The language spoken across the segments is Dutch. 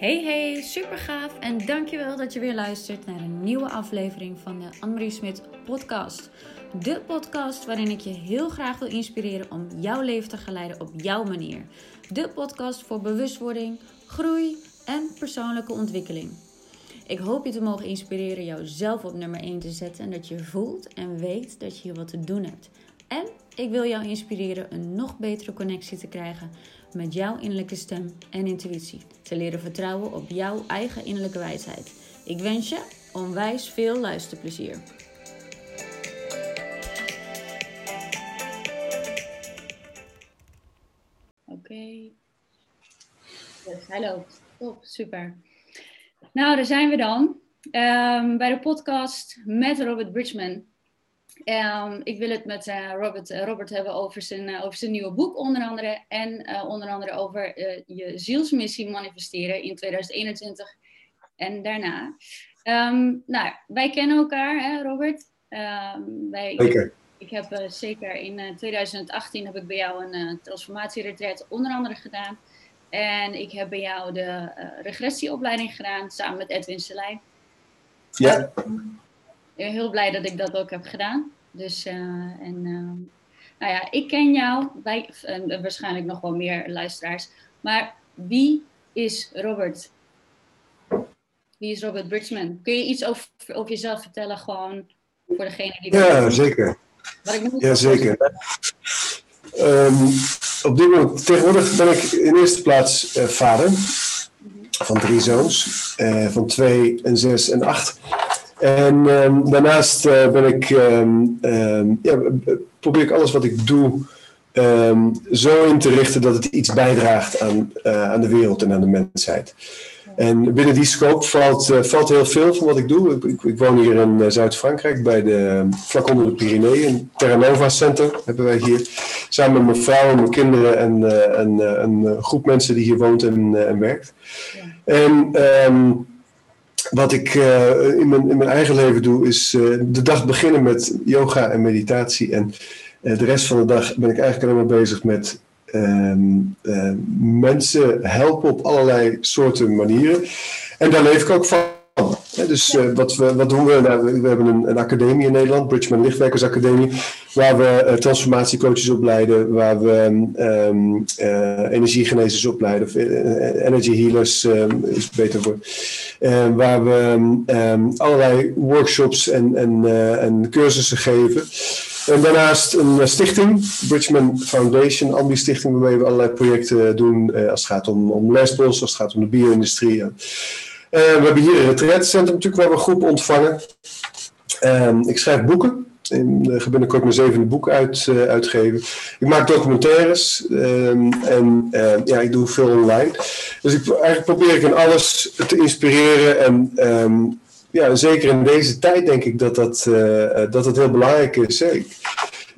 Hey hey, super gaaf en dankjewel dat je weer luistert naar een nieuwe aflevering van de Annemarie Smit podcast. De podcast waarin ik je heel graag wil inspireren om jouw leven te geleiden op jouw manier. De podcast voor bewustwording, groei en persoonlijke ontwikkeling. Ik hoop je te mogen inspireren jouzelf op nummer 1 te zetten en dat je voelt en weet dat je hier wat te doen hebt. En ik wil jou inspireren een nog betere connectie te krijgen met jouw innerlijke stem en intuïtie. Te leren vertrouwen op jouw eigen innerlijke wijsheid. Ik wens je onwijs veel luisterplezier. Oké. Loopt. Top, super. Nou, daar zijn we dan. Um, bij de podcast met Robert Bridgman. Um, ik wil het met uh, Robert, uh, Robert hebben over zijn, uh, over zijn nieuwe boek, onder andere. En onder andere over je zielsmissie manifesteren in 2021 en daarna. Um, nou, wij kennen elkaar, hè, Robert? Um, wij, zeker. Ik, heb zeker in 2018 heb ik bij jou een transformatieretreat onder andere gedaan. En ik heb bij jou de regressieopleiding gedaan, samen met Edwin Selijn. Ja heel blij dat ik dat ook heb gedaan. Dus, uh, en, uh, nou ja, ik ken jou, wij, en waarschijnlijk nog wel meer luisteraars. Maar wie is Robert? Wie is Robert Bridgman? Kun je iets over, over jezelf vertellen, gewoon voor degene die... Ja, zeker. Wat ik ja, zeker. Um, op dit moment, tegenwoordig ben ik in eerste plaats uh, vader van drie zoons, uh, van twee en zes en acht. En um, daarnaast uh, ben ik, um, um, ja, probeer ik alles wat ik doe zo in te richten dat het iets bijdraagt aan, uh, aan de wereld en aan de mensheid. En binnen die scope valt, uh, valt heel veel van wat ik doe. Ik, ik woon hier in Zuid-Frankrijk, bij de, vlak onder de Pyreneeën. Terra Nova Center hebben wij hier. Samen met mijn vrouw en mijn kinderen en, en een groep mensen die hier woont en, en werkt. En wat ik uh, in, mijn, in mijn eigen leven doe, is uh, de dag beginnen met yoga en meditatie. En uh, de rest van de dag ben ik eigenlijk alleen maar bezig met ehm, mensen helpen op allerlei soorten manieren. En daar leef ik ook van dus uh, wat, we, wat doen we? Nou, we hebben een, een, academie in Nederland, Bridgman Lichtwerkers Academie, waar we uh, transformatiecoaches opleiden, waar we um, energiegenezers opleiden, of energy healers um, is beter voor. waar we allerlei workshops en, en, en cursussen geven. En daarnaast een stichting, Bridgman Foundation, Ambi Stichting, waarmee we allerlei projecten doen als het gaat om, om lesbos, als het gaat om de bio-industrie. Uh, we hebben hier een retraitecentrum natuurlijk waar we groepen ontvangen. Uh, ik schrijf boeken. Ik ga binnenkort mijn zevende boek uit, uh, uitgeven. Ik maak documentaires ehm, en ehm, ja, ik doe veel online. Dus ik, eigenlijk probeer ik in alles te inspireren. En ja, zeker in deze tijd denk ik dat dat, uh, dat, dat heel belangrijk is. Ik,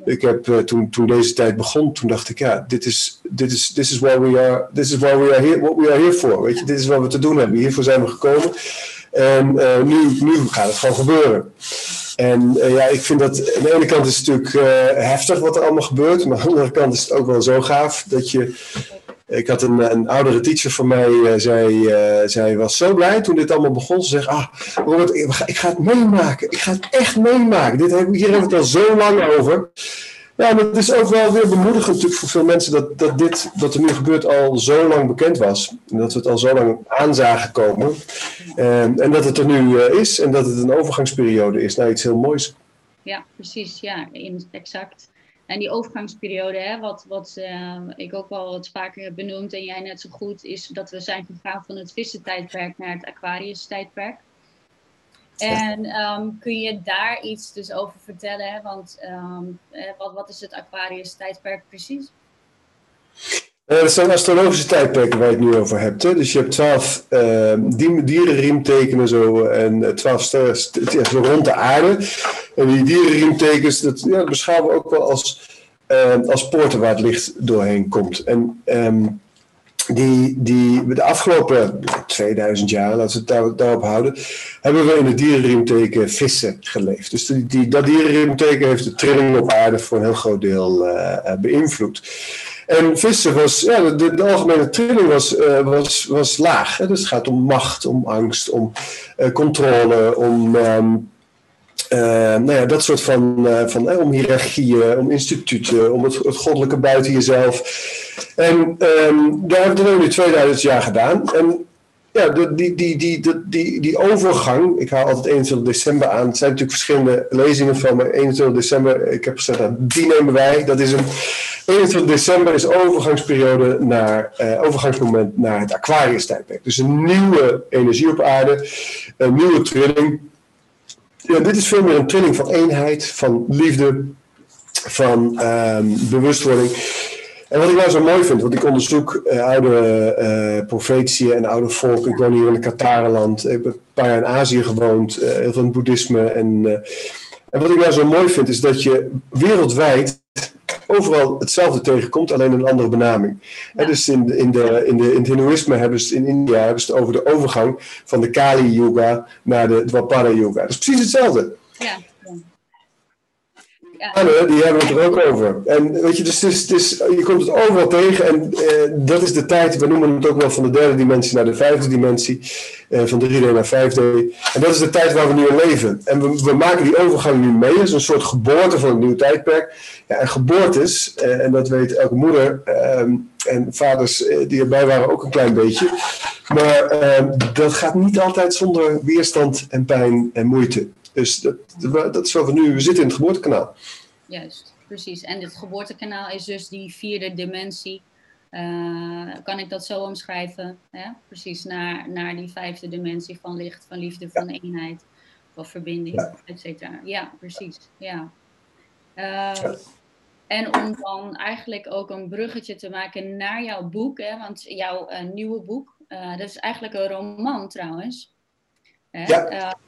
ik heb uh, toen, toen deze tijd begon, toen dacht ik, ja, dit is, dit is, this is why we are, this is why we are here, what we are here for. Weet je, dit is wat we te doen hebben. Hiervoor zijn we gekomen. En uh, nu, nu gaat het gewoon gebeuren. En uh, ja, ik vind dat aan de ene kant is het natuurlijk heftig wat er allemaal gebeurt, maar aan de andere kant is het ook wel zo gaaf dat je ik had een, een oudere teacher van mij, uh, zij, uh, zij was zo blij toen dit allemaal begon. Ze zegt, ah Robert, ik ga, het meemaken. Ik ga het echt meemaken. Dit hier hebben we het al zo lang over. Ja, het is ook wel weer bemoedigend natuurlijk voor veel mensen dat, dat dit wat er nu gebeurt al zo lang bekend was. En dat we het al zo lang aan zagen komen. Um, en dat het er nu uh, is en dat het een overgangsperiode is naar iets heel moois. Ja, precies. Ja, exact. En die overgangsperiode, hè, wat, wat uh, ik ook wel wat vaker heb benoemd en jij net zo goed, is dat we zijn gegaan van het vissentijdperk naar het Aquarius-tijdperk. En um, kun je daar iets dus over vertellen? Hè? Want um, wat, wat is het Aquarius-tijdperk precies? Uh, dat zijn astrologische tijdperken waar je het nu over hebt. Hè? Dus je hebt twaalf uh, dierenriemtekenen zo, en twaalf sterren rond de aarde. En die dierenriemtekens, dat, ja, beschouwen we ook wel als, uh, als poorten waar het licht doorheen komt. En um, die, die, de afgelopen 2000 jaar, laten we het daar, daarop houden, hebben we in het dierenriemteken vissen geleefd. Dus die, dat dierenriemteken heeft de trilling op aarde voor een heel groot deel beïnvloed. En vissen was, ja, de, de algemene trilling was, was, was laag. Hè? Dus het gaat om macht, om angst, om controle, om ehm, nou ja, dat soort van, van om hiërarchieën, om instituten, om het, goddelijke buiten jezelf. En um, daar hebben we nu 2000 jaar gedaan. En ja, die, die, die, die, die, overgang, ik haal altijd 21 december aan. Het zijn natuurlijk verschillende lezingen van, maar 21 december, ik heb gezegd, nou, die nemen wij. Dat is een, 21 december is overgangsperiode naar, uh, overgangsmoment naar het Aquarius-tijdperk. Dus een nieuwe energie op aarde, een nieuwe trilling. Ja, dit is veel meer een trilling van eenheid, van liefde, van um, bewustwording. En wat ik nou zo mooi vind, want ik onderzoek uh, oude uh, profetieën en oude volken. Ik woon hier in het Katarenland. Ik heb een paar jaar in Azië gewoond, uh, heel veel boeddhisme. En, en wat ik nou zo mooi vind, is dat je wereldwijd overal hetzelfde tegenkomt, alleen een andere benaming. Ja. dus in, de, in, de, in, de, in het Hindoeïsme hebben ze in India hebben ze het over de overgang van de Kali Yuga naar de Dwapara Yuga. Dat is precies hetzelfde. Ja die hebben het er ook over. En weet je, dus, je komt het overal tegen. En eh, dat is de tijd, we noemen het ook wel van de derde dimensie naar de vijfde dimensie. Eh, van 3D naar 5D. En dat is de tijd waar we nu in leven. En we, we maken die overgang nu mee. Het is een soort geboorte van een nieuw tijdperk. Ja, en geboortes, eh, en dat weet elke moeder ehm, en vaders eh, die erbij waren ook een klein beetje. Maar ehm, dat gaat niet altijd zonder weerstand en pijn en moeite. Dus dat, dat is we nu, we zitten in het geboortekanaal. Juist, precies. En dit geboortekanaal is dus die vierde dimensie. Uh, kan ik dat zo omschrijven? Precies, naar, naar die vijfde dimensie van licht, van liefde, van eenheid, van verbinding, ja. et cetera. Ja, precies. Ja. Uh, ja. En om dan eigenlijk ook een bruggetje te maken naar jouw boek, hè? want jouw uh, nieuwe boek, dat is eigenlijk een roman trouwens. Hè? Ja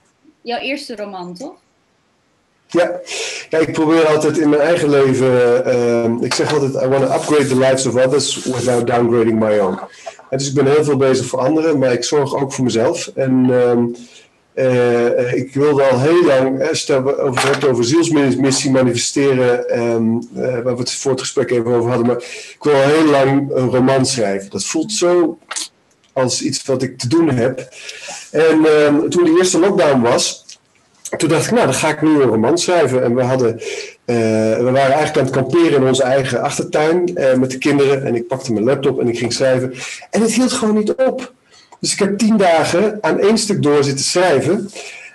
jouw eerste roman, toch? Ja. ja, ik probeer altijd in mijn eigen leven, uh, ik zeg altijd, I want to upgrade the lives of others without downgrading my own. Dus ik ben heel veel bezig voor anderen, maar ik zorg ook voor mezelf. En uh, uh, ik wilde al heel lang, als je het over hebt over zielsmissie manifesteren, um, waar we het voor het gesprek even over hadden, maar ik wil al heel lang een roman schrijven. Dat voelt zo als iets wat ik te doen heb. En ehm, toen de eerste lockdown was, toen dacht ik, nou, dan ga ik nu een roman schrijven. En we, hadden, eh, we waren eigenlijk aan het kamperen in onze eigen achtertuin uh, met de kinderen. En ik pakte mijn laptop en ik ging schrijven. En het hield gewoon niet op. Dus ik heb tien dagen aan één stuk door zitten schrijven.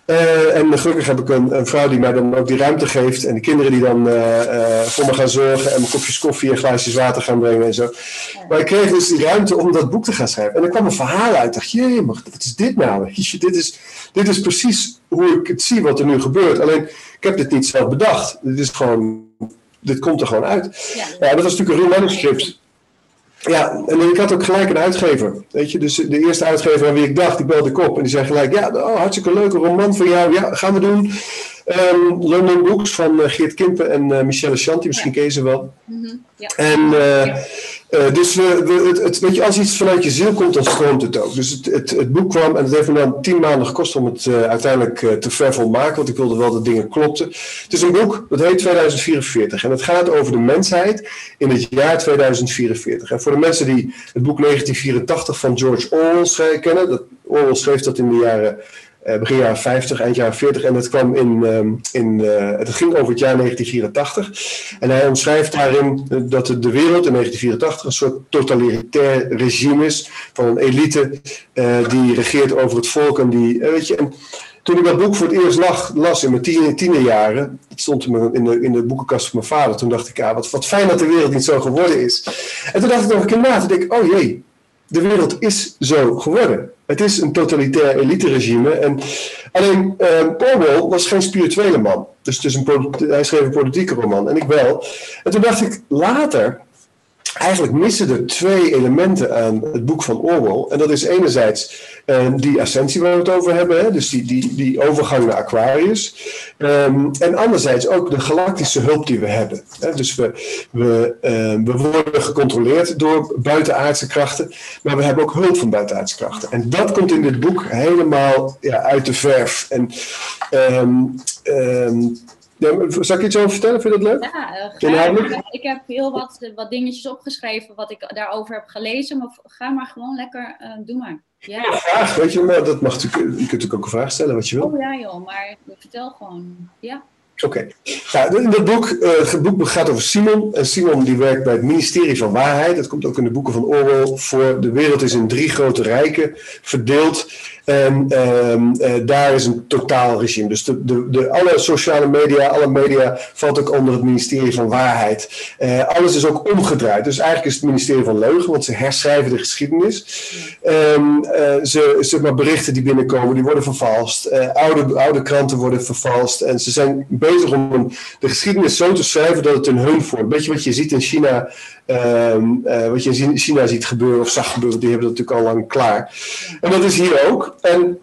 Uh, en gelukkig heb ik een, een, vrouw die mij dan ook die ruimte geeft. En de kinderen die dan uh, uh, voor me gaan zorgen. En mijn kopjes koffie en glaasjes water gaan brengen en zo. Maar ik kreeg dus die ruimte om dat boek te gaan schrijven. En er kwam een verhaal uit. Ik dacht, jee, wat is dit nou? Dit is, dit is precies hoe ik het zie wat er nu gebeurt. Alleen, ik heb dit niet zelf bedacht. Dit is gewoon, dit komt er gewoon uit. Ja, ja dat was natuurlijk een real manuscript. Ja, en ik had ook gelijk een uitgever. Weet je, dus de eerste uitgever aan wie ik dacht, die belde ik op. En die zei gelijk, ja, oh, hartstikke leuke roman van jou. Ja, gaan we doen. Um, London Books van uh, Geert Kimpen en uh, Michelle Chanti, misschien ja. ze wel. Mm -hmm. ja. En uh, uh, dus we, het, het, weet je, als iets vanuit je ziel komt, dan stroomt het ook. Dus het, het, het boek kwam en het heeft me dan tien maanden gekost om het uh, uiteindelijk uh, te ver volmaken, want ik wilde wel dat dingen klopten. Het is een boek, dat heet 2044 en het gaat over de mensheid in het jaar 2044. En voor de mensen die het boek 1984 van George Orwell kennen, dat, Orwell schreef dat in de jaren begin jaren 50, eind jaren 40. En het kwam in, um, in uh, het ging over het jaar 1984. En hij omschrijft daarin dat de wereld in 1984 een soort totalitair regime is van een elite uh, die regeert over het volk en die, weet je. En, toen ik dat boek voor het eerst lag, las in mijn tien, tienerjaren, het stond in de, in de boekenkast van mijn vader, toen dacht ik, ja, wat, wat fijn dat de wereld niet zo geworden is. En toen dacht ik nog een keer na, toen dacht ik, oh jee, de wereld is zo geworden. Het is een totalitair elite-regime. En alleen uh, Orwell was geen spirituele man. Dus is een hij schreef een politieke roman en ik wel. En toen dacht ik later, eigenlijk missen er twee elementen aan het boek van Orwell. En dat is enerzijds uh, die ascensie waar we het over hebben, hè? dus die, die, die overgang naar Aquarius. Um, en anderzijds ook de galactische hulp die we hebben. Hè? Dus we, we, uh, we worden gecontroleerd door buitenaardse krachten, maar we hebben ook hulp van buitenaardse krachten. En dat komt in dit boek helemaal ja, uit de verf. En Ja, zal ik iets over vertellen? Vind je dat leuk? Ja, uh, ik heb heel wat, wat dingetjes opgeschreven wat ik daarover heb gelezen. Maar ga maar gewoon lekker, uh, doe maar. Ja. ja vraag, weet je, maar dat mag natuurlijk, je kunt natuurlijk ook een vraag stellen wat je wil. Oh ja joh, maar vertel gewoon. Ja. Oké. Ja, in dat boek, uh, het boek gaat over Simon. En Simon die werkt bij het ministerie van Waarheid. Dat komt ook in de boeken van Orwell voor. De wereld is in drie grote rijken verdeeld. En um, uh, daar is een totaal regime. Dus de, de, alle sociale media, alle media valt ook onder het ministerie van Waarheid. Uh, alles is ook omgedraaid. Dus eigenlijk is het ministerie van Leugen, want ze herschrijven de geschiedenis. Um, ze, zeg maar, berichten die binnenkomen, die worden vervalst. oude, oude kranten worden vervalst. En ze zijn bezig om de geschiedenis zo te schrijven dat het een hun vormt. Weet je wat je ziet in China Um, uh, wat je in China ziet gebeuren of zag gebeuren, die hebben dat natuurlijk al lang klaar. En dat is hier ook. En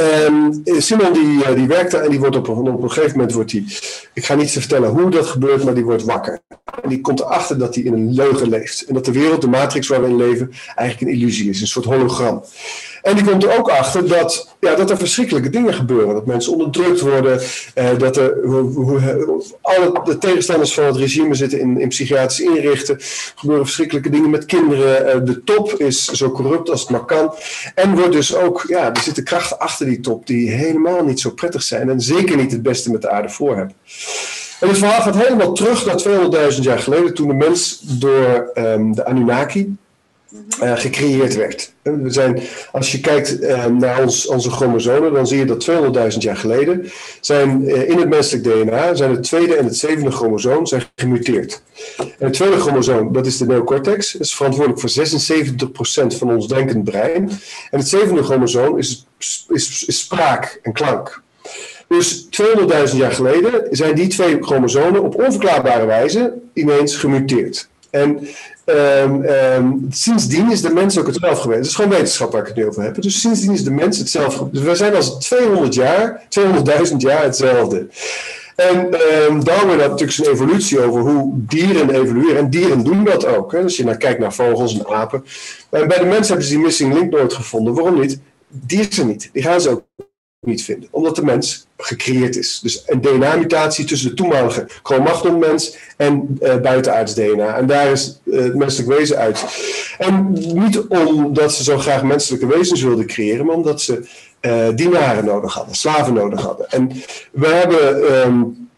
um, Simon die, uh, die werkt daar en die wordt op, op een gegeven moment wordt hij, ik ga niet vertellen hoe dat gebeurt, maar die wordt wakker. En die komt erachter dat hij in een leugen leeft. En dat de wereld, de matrix waar we in leven, eigenlijk een illusie is, een soort hologram. En die komt er ook achter dat, ja, dat er verschrikkelijke dingen gebeuren. Dat mensen onderdrukt worden. Eh, dat er, hoe, alle de tegenstanders van het regime zitten in, in psychiatrische inrichten. Er gebeuren verschrikkelijke dingen met kinderen. Uh, de top is zo corrupt als het maar kan. En wordt dus ook, ja, er zitten krachten achter die top die helemaal niet zo prettig zijn. En zeker niet het beste met de aarde voor hebben. En het verhaal gaat helemaal terug naar 200.000 jaar geleden, toen de mens door um, de Anunnaki, uh, gecreëerd werd. We zijn, als je kijkt uh, naar ons, onze chromosomen, dan zie je dat 200.000 jaar geleden zijn in het menselijk DNA zijn het tweede en het zevende chromosoom zijn gemuteerd. En het tweede chromosoom, dat is de neocortex, is verantwoordelijk voor 76% van ons denkend brein. En het zevende chromosoom is, is, is spraak en klank. Dus 200.000 jaar geleden zijn die twee chromosomen op onverklaarbare wijze ineens gemuteerd. En um, um, sindsdien is de mens ook hetzelfde geweest. Het is gewoon wetenschap waar ik het nu over heb. Dus sindsdien is de mens hetzelfde. Dus we zijn als 200 jaar, 200.000 jaar hetzelfde. En um, Darwin had natuurlijk zijn evolutie over hoe dieren evolueren. En dieren doen dat ook. Hè. Als je naar kijkt naar vogels en apen. En bij de mensen hebben ze die missing link nooit gevonden. Waarom niet? Die is niet. Die gaan ze ook niet vinden. Omdat de mens gecreëerd is. Dus een DNA-mutatie tussen de toenmalige Cro-Magnon-mens en uh, buitenaards DNA. En daar is uh, het menselijk wezen uit. En niet omdat ze zo graag menselijke wezens wilden creëren, maar omdat ze uh, dienaren nodig hadden, slaven nodig hadden. En we hebben... Um,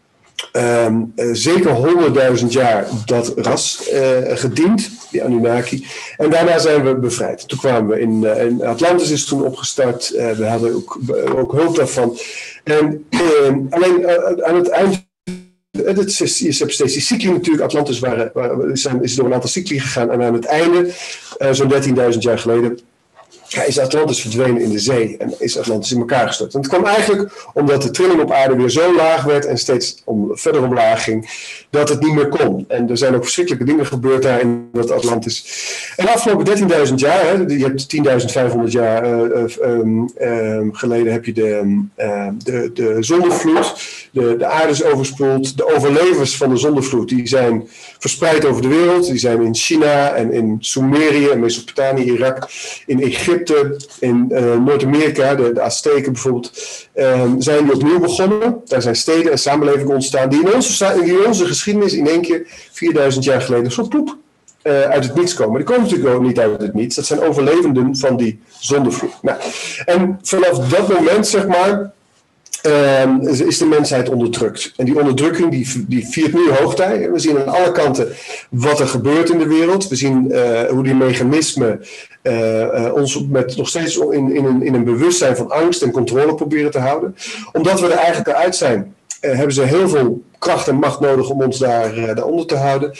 uh, zeker honderdduizend jaar dat ras gediend, die Anunnaki. En daarna zijn we bevrijd. Toen kwamen we in, in Atlantis is toen opgestart. we hadden ook, ook hulp daarvan. En ehm, alleen aan het eind is, je hebt steeds die cycli natuurlijk. Atlantis waren, waren, zijn, is door een aantal cycli gegaan. En aan het einde, zo'n 13.000 jaar geleden, ja, is Atlantis verdwenen in de zee en is Atlantis in elkaar gestort. En het kwam eigenlijk omdat de trilling op aarde weer zo laag werd en steeds om, verder omlaag ging, dat het niet meer kon. En er zijn ook verschrikkelijke dingen gebeurd daar in dat Atlantis. En de afgelopen 13.000 jaar, hè, je hebt 10.500 jaar uh, um, um, geleden heb je de, uh, de, de zonnevloed, de, de aarde is overspoeld, de overlevers van de zonnevloed, die zijn verspreid over de wereld, die zijn in China en in Sumerië, Mesopotamië, Irak, in Egypte, in uh, Noord-Amerika, de, Azteken bijvoorbeeld, um, zijn die opnieuw begonnen. Daar zijn steden en samenlevingen ontstaan die in onze, onze geschiedenis in één keer 4000 jaar geleden zo poep uh, uit het niets komen. Die komen natuurlijk ook niet uit het niets. Dat zijn overlevenden van die zondevloed. Nou, en vanaf dat moment, zeg maar, uh, is de mensheid onderdrukt. En die onderdrukking die, die viert nu hoogtij. We zien aan alle kanten wat er gebeurt in de wereld. We zien uh, hoe die mechanismen uh, ons met, nog steeds in, in, een, in een bewustzijn van angst en controle proberen te houden. Omdat we er eigenlijk uit zijn, hebben ze heel veel kracht en macht nodig om ons daar, daaronder te houden.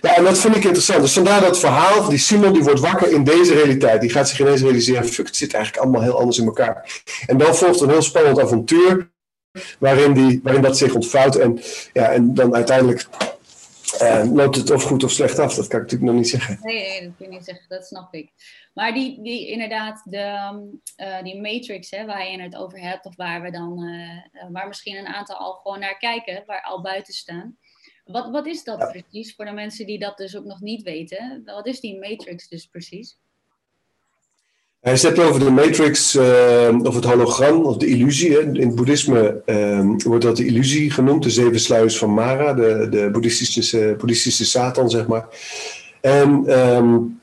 Ja, en dat vind ik interessant. Dus vandaar dat verhaal, die Simon die wordt wakker in deze realiteit. Die gaat zich ineens realiseren, fuck, het zit eigenlijk allemaal heel anders in elkaar. En dan volgt een heel spannend avontuur, waarin, die, waarin dat zich ontvouwt. En, ja, en dan uiteindelijk uh, loopt het of goed of slecht af. Dat kan ik natuurlijk nog niet zeggen. Nee, nee dat kun je niet zeggen, dat snap ik. Maar die, die inderdaad, de, uh, die matrix hè, waar je het over hebt, of waar we dan, uh, waar misschien een aantal al gewoon naar kijken, waar al buiten staan. Wat, wat is dat precies voor de mensen die dat dus ook nog niet weten? Wat is die matrix dus precies? Hij hebt over de matrix uh, of het hologram of de illusie. In het boeddhisme uh, wordt dat de illusie genoemd, de zeven sluiers van Mara, de, de boeddhistische, boeddhistische Satan, zeg maar. En um,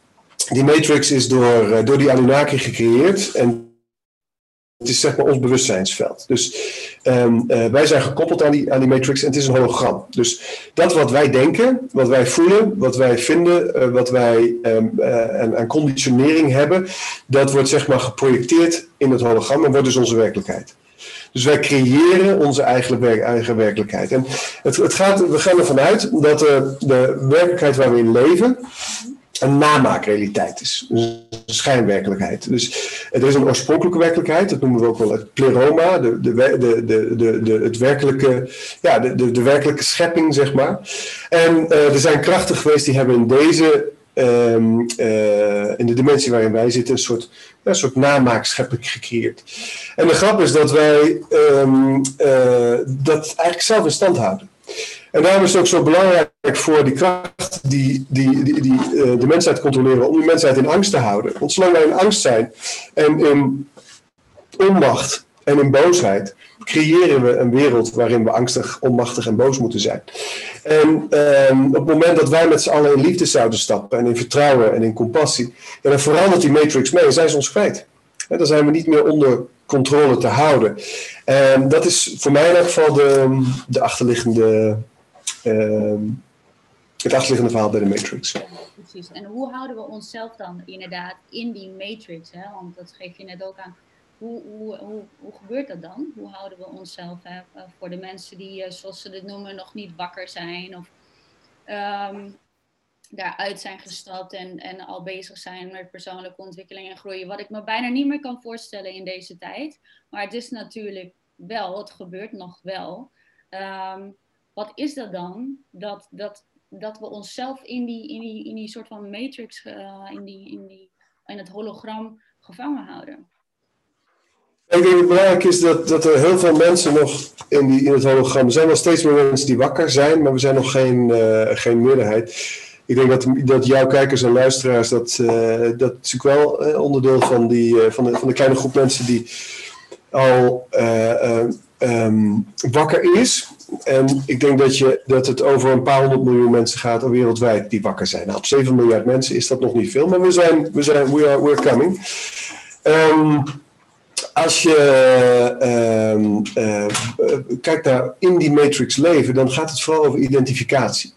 die matrix is door, door die Anunnaki gecreëerd. En het is zeg maar ons bewustzijnsveld. Dus um, uh, wij zijn gekoppeld aan die, aan die matrix en het is een hologram. Dus dat wat wij denken, wat wij voelen, wat wij vinden, uh, wat wij aan, aan conditionering hebben, dat wordt zeg maar geprojecteerd in het hologram en wordt dus onze werkelijkheid. Dus wij creëren onze eigen, eigen werkelijkheid. En het, het gaat, we gaan ervan uit dat de werkelijkheid waar we in leven, een namaakrealiteit is. een schijnwerkelijkheid. Dus er is een oorspronkelijke werkelijkheid, dat noemen we ook wel het pleroma, de, de, de, de, de, het werkelijke, ja, de, de, de werkelijke schepping, zeg maar. En uh, er zijn krachten geweest die hebben in deze, um, uh, in de dimensie waarin wij zitten, een soort, een soort namaakschepping gecreëerd. En de grap is dat wij um, uh, dat eigenlijk zelf in stand houden. En daarom is het ook zo belangrijk voor die kracht die, die, die, die uh, de mensheid controleren, om die mensheid in angst te houden. Want zolang wij in angst zijn en in onmacht en in boosheid, creëren we een wereld waarin we angstig, onmachtig en boos moeten zijn. En um, op het moment dat wij met z'n allen in liefde zouden stappen en in vertrouwen en in compassie, dan verandert die matrix mee en zijn ze ons kwijt. Dan zijn we niet meer onder controle te houden. En dat is voor mij in ieder geval de, de achterliggende uh, het achterliggende verhaal bij de Matrix. Precies. En hoe houden we onszelf dan inderdaad in die Matrix? Hè? Want dat geef je net ook aan. Hoe, hoe, hoe, hoe gebeurt dat dan? Hoe houden we onszelf hè? voor de mensen die, zoals ze dit noemen, nog niet wakker zijn of um, daaruit zijn gestapt en, en al bezig zijn met persoonlijke ontwikkeling en groeien? Wat ik me bijna niet meer kan voorstellen in deze tijd. Maar het is natuurlijk wel, het gebeurt nog wel. Um, wat is dat dan? Dat, dat, dat we onszelf in die, in die, in die soort van matrix, uh, in, die, in, die, in het hologram gevangen houden. Ik denk dat het belangrijk is dat, dat er heel veel mensen nog in, die, in het hologram. Er zijn wel steeds meer mensen die wakker zijn, maar we zijn nog geen, uh, geen meerderheid. Ik denk dat, dat jouw kijkers en luisteraars, dat, uh, dat is wel onderdeel van, die, van, de, van de kleine groep mensen die al um, wakker is. En ik denk dat, je, dat het over een paar honderd miljoen mensen gaat wereldwijd die wakker zijn. Nou, op 7 miljard mensen is dat nog niet veel, maar we zijn, we zijn we are, we're coming. Um, als je um, uh, kijkt naar in die matrix leven, dan gaat het vooral over identificatie.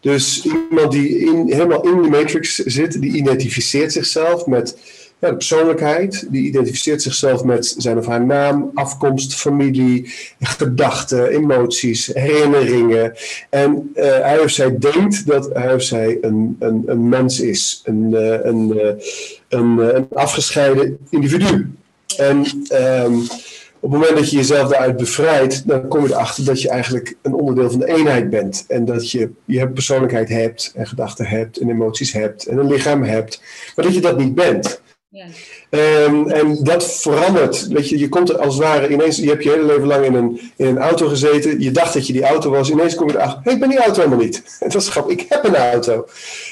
Dus iemand die in, helemaal in die matrix zit, die identificeert zichzelf met ja, de persoonlijkheid, die identificeert zichzelf met zijn of haar naam, afkomst, familie, gedachten, emoties, herinneringen. En uh, hij of zij denkt dat hij of zij een, een, een mens is, een, uh, een, uh, een, een, afgescheiden individu. En um, op het moment dat je jezelf daaruit bevrijdt, dan kom je erachter dat je eigenlijk een onderdeel van de eenheid bent. En dat je, je persoonlijkheid hebt, en gedachten hebt, en emoties hebt, en een lichaam hebt. Maar dat je dat niet bent. Um, en dat verandert. Weet je, je komt er als het ware ineens. Je hebt je hele leven lang in een, in een auto gezeten. Je dacht dat je die auto was. Ineens kom je erachter. Ik ben die auto helemaal niet. Het was grappig. Ik heb een auto.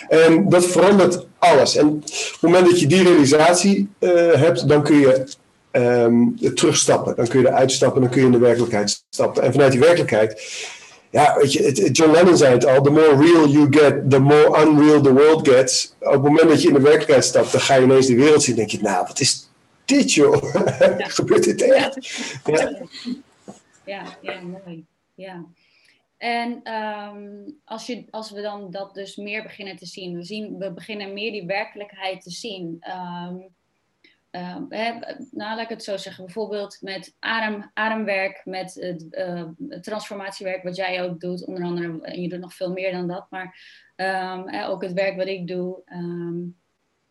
En dat verandert alles. En op het moment dat je die realisatie uh, hebt, dan kun je um, terugstappen. Dan kun je eruit stappen. Dan kun je in de werkelijkheid stappen. En vanuit die werkelijkheid ja, weet je, het, John Lennon zei het al, the more real you get, the more unreal the world gets. Op het moment dat je in de werkelijkheid stapt, dan ga je ineens de wereld zien en denk je, nou, wat is dit joh? Ja. Gebeurt dit echt? Ja, ja, ja mooi. Ja. En um, als, je, als we dan dat dus meer beginnen te zien, we, zien, we beginnen meer die werkelijkheid te zien. Um, hè, nou, laat ik het zo zeggen, bijvoorbeeld met adem, ademwerk, met het uh, transformatiewerk wat jij ook doet, onder andere, en je doet nog veel meer dan dat, maar hè, ook het werk wat ik doe. Um,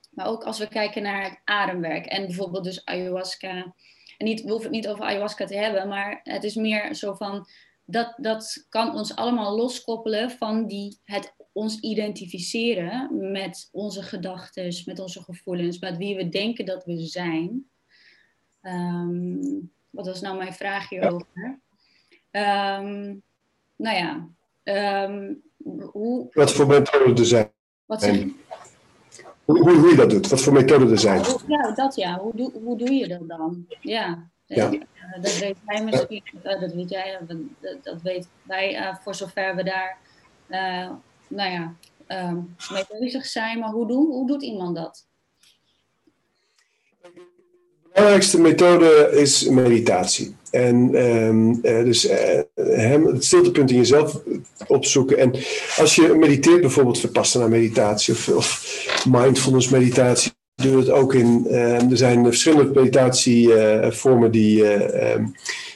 maar ook als we kijken naar het ademwerk en bijvoorbeeld dus ayahuasca. En niet, we hoeven het niet over ayahuasca te hebben, maar het is meer zo van, dat, dat kan ons allemaal loskoppelen van die, het ons identificeren met onze gedachten, met onze gevoelens, met wie we denken dat we zijn. Um, wat was nou mijn vraag hierover? Ja. Um, nou ja, um, hoe... Wat voor methoden er zijn. Wat zijn... Hoe, hoe, je dat doet, wat voor methoden er zijn. Ja, dat ja. Hoe, doe, hoe doe je dat dan? Ja. ja. dat weet wij misschien, dat weet jij, dat, dat weten wij voor zover we daar nou ja, mee bezig zijn. Maar hoe, hoe doet iemand dat? De belangrijkste methode is meditatie. En um, dus uh, hem, het stiltepunt in jezelf opzoeken. En als je mediteert, bijvoorbeeld verpassen naar meditatie of, mindfulness meditatie, doe het ook in. Uh, er zijn verschillende meditatievormen die, um,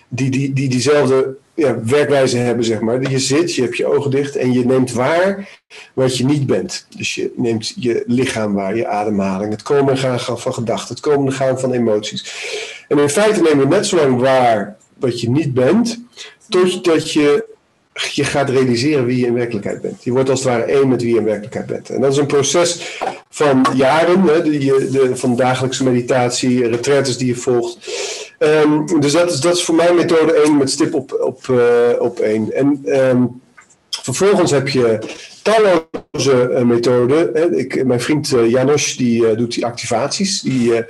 die, die, die diezelfde werkwijze hebben, zeg maar. Je zit, je hebt je ogen dicht en je neemt waar wat je niet bent. Dus je neemt je lichaam waar, je ademhaling, het komen en gaan van gedachten, het komen en gaan van emoties. En in feite neem je net zo lang waar wat je niet bent, totdat je je gaat realiseren wie je in werkelijkheid bent. Je wordt als het ware één met wie je in werkelijkheid bent. En dat is een proces van jaren, hè, de, van dagelijkse meditatie, retraites die je volgt. Um, dus dat is, dat is voor mij methode 1 met stip op, op, uh, op 1. En um, vervolgens heb je talloze uh, methoden. Ik, mijn vriend uh, Janos die doet die activaties. Die,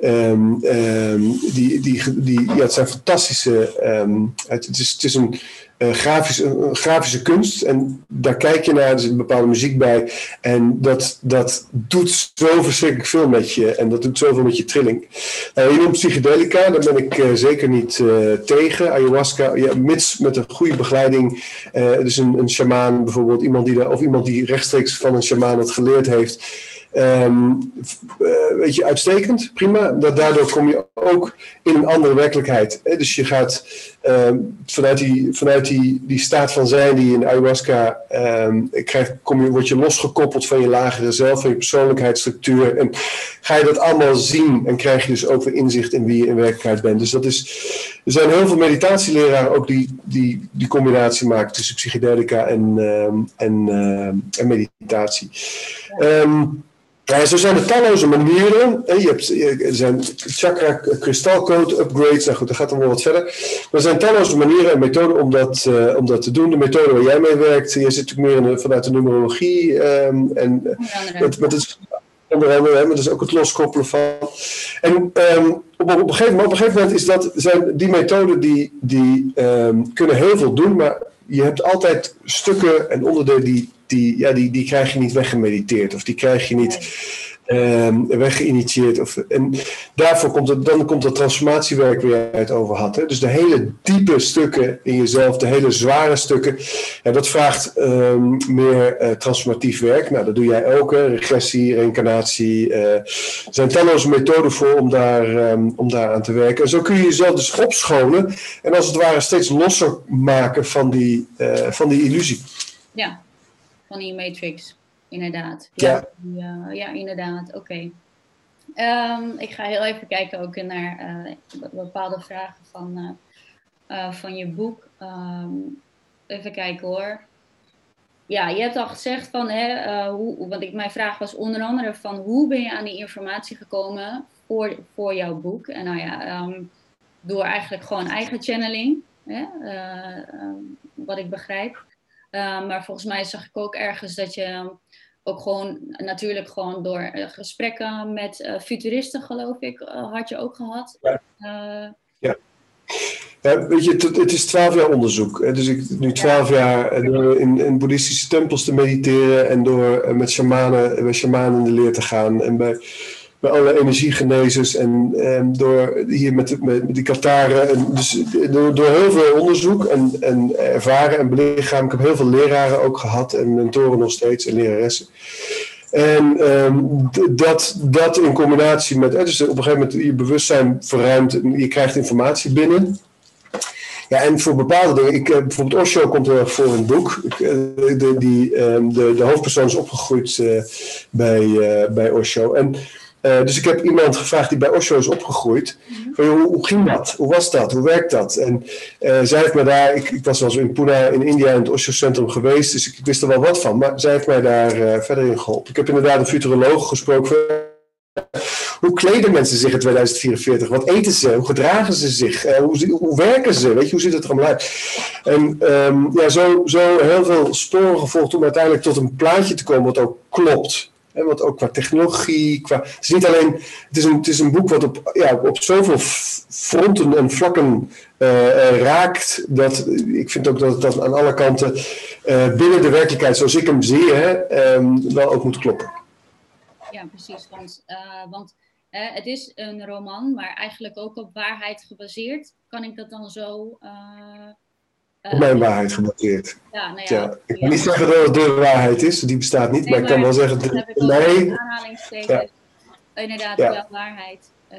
um, die, die, die, ja, het zijn fantastische. Het, het, is, het is een uh, grafische, kunst. En daar kijk je naar, er zit een bepaalde muziek bij. En dat, dat doet zo verschrikkelijk veel met je. En dat doet zoveel met je trilling. Uh, je noemt psychedelica, daar ben ik uh, zeker niet tegen. Ayahuasca, ja, mits met een goede begeleiding. dus een, een shamaan bijvoorbeeld, iemand die, of iemand die rechtstreeks van een shamaan het geleerd heeft. Um, weet je, uitstekend, prima. Daardoor kom je ook in een andere werkelijkheid. Dus je gaat um, vanuit, die, vanuit die, die staat van zijn die in ayahuasca um, krijgt, kom je, word je losgekoppeld van je lagere zelf, van je persoonlijkheidsstructuur. En ga je dat allemaal zien en krijg je dus ook weer inzicht in wie je in werkelijkheid bent. Dus dat is, er zijn heel veel meditatieleraren ook die die, die combinatie maken tussen psychedelica en, en, en meditatie. Ja. Ja, zo zijn er talloze manieren. Je hebt, er zijn chakra kristalcode upgrades. Nou goed, dat gaat dan wel wat verder. Maar er zijn talloze manieren en methoden om dat, uh, om dat te doen. De methode waar jij mee werkt, je zit natuurlijk meer in vanuit de numerologie. Um, en met, met het, onder andere, maar dat is ook het loskoppelen van. En um, op, op, een gegeven, op een gegeven moment is dat, zijn die methoden die, die um, kunnen heel veel doen, maar je hebt altijd stukken en onderdelen die, die, ja, die, die krijg je niet weggemediteerd of die krijg je niet um, weggeïnitieerd. Of, en daarvoor komt het, dan komt het transformatiewerk weer uit over had. Hè? Dus de hele diepe stukken in jezelf, de hele zware stukken, ja, dat vraagt um, meer uh, transformatief werk. Nou, dat doe jij ook, hè? regressie, reïncarnatie. Uh, er zijn talloze methoden voor om daar, um, om daar aan te werken. En zo kun je jezelf dus opschonen en als het ware steeds losser maken van die, uh, van die illusie. Ja, van die matrix inderdaad. Ja, ja. ja inderdaad. Oké. Ehm, ik ga heel even kijken ook naar uh, bepaalde vragen van, uh, van je boek. Um, even kijken hoor. Ja, je hebt al gezegd van, hè, hoe, want ik, mijn vraag was onder andere van hoe ben je aan die informatie gekomen voor, voor jouw boek? En nou ja, um, door eigenlijk gewoon eigen channeling, hè, wat ik begrijp. Maar volgens mij zag ik ook ergens dat je ook gewoon natuurlijk gewoon door eh, gesprekken met uh, futuristen, geloof ik, uh, had je ook gehad. Ja. ja. ja. weet je, het, het is twaalf jaar onderzoek. Dus ik nu twaalf jaar door in, in boeddhistische tempels te mediteren en door met shamanen, bij shamanen in de leer te gaan en bij bij alle energiegenezers en, en door hier met, met, die Kataren. En dus door, heel veel onderzoek en, en ervaren en belichaam. Ik heb heel veel leraren ook gehad en mentoren nog steeds en leraressen. En um, dat, dat in combinatie met, dus op een gegeven moment je bewustzijn verruimt en je krijgt informatie binnen. Ja, en voor bepaalde dingen, ik, eh, bijvoorbeeld Osho komt er voor een boek. Ik, eh, de, die, um, de, de hoofdpersoon is opgegroeid uh, bij, bij Osho. En uh, dus ik heb iemand gevraagd die bij Osho is opgegroeid. Mhm. Van, hoe, hoe, ging dat? Hoe was dat? Hoe werkt dat? En uh, zij heeft mij daar, ik, ik, was wel eens in Pune in India in het Osho-centrum geweest, dus ik, ik, wist er wel wat van. Maar zij heeft mij daar uh, verder in geholpen. Ik heb inderdaad een futuroloog gesproken. Hoe kleden mensen zich in 2044? Wat eten ze? Hoe gedragen ze zich? hoe, hoe, werken ze? Weet je, hoe ziet het er allemaal uit? En um, ja, zo, zo heel veel sporen gevolgd om uiteindelijk tot een plaatje te komen wat ook klopt. Hè, want ook qua technologie, qua, het is niet alleen, het is een, het is een boek wat op, ja, op zoveel fronten en vlakken uh, raakt, dat ik vind ook dat dat aan alle kanten uh, binnen de werkelijkheid zoals ik hem zie, hè, um, wel ook moet kloppen. Ja, precies. Want, want het is een roman, maar eigenlijk ook op waarheid gebaseerd. Kan ik dat dan zo op eh, mijn waarheid gebaseerd. Ja, nou ja, ja. Ik kan niet zeggen dat het de waarheid is, die bestaat niet, maar, ik kan wel zeggen... Dat nee. aanhalingstekens. Inderdaad, wel waarheid. Uh,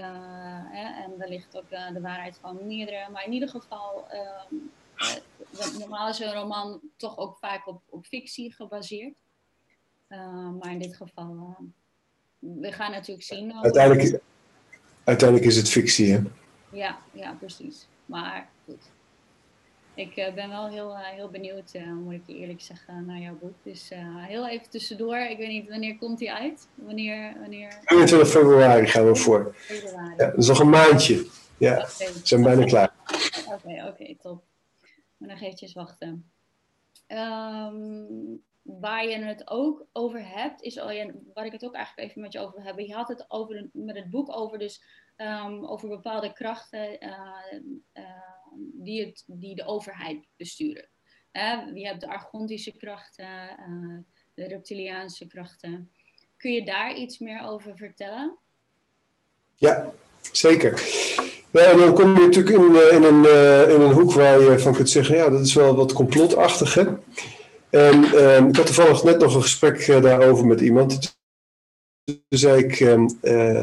hè, en wellicht ook uh, de waarheid van meerdere. Maar in ieder geval, uh, normaal is een roman toch ook vaak op, op fictie gebaseerd. maar in dit geval, we gaan natuurlijk zien. Uiteindelijk, uiteindelijk is het fictie, hè? Ja, ja, precies. Maar goed ik uh, ben wel heel, uh, heel benieuwd, uh, moet ik je eerlijk zeggen, naar jouw boek. Dus heel even tussendoor, ik weet niet, wanneer komt die uit? Wanneer? wanneer... 22 februari gaan we voor. Februari. Ja, dat is nog een maandje. Ja, okay. we zijn bijna klaar. Oké, okay, oké, okay, top. Maar dan eventjes wachten. Um, waar je het ook over hebt, is al, waar ik het ook eigenlijk even met je over wil hebben. Je had het over, met het boek over, dus, um, over bepaalde krachten die, het, die de overheid besturen. je hebt de Argontische krachten, uh, de reptiliaanse krachten. Kun je daar iets meer over vertellen? Ja, zeker. Ja, dan kom je natuurlijk in, eh, in, een, uh, in een hoek waar je van kunt zeggen, ja, dat is wel wat complotachtig. Hè? En uh, ik had toevallig net nog een gesprek daarover met iemand. Toen zei ik uh,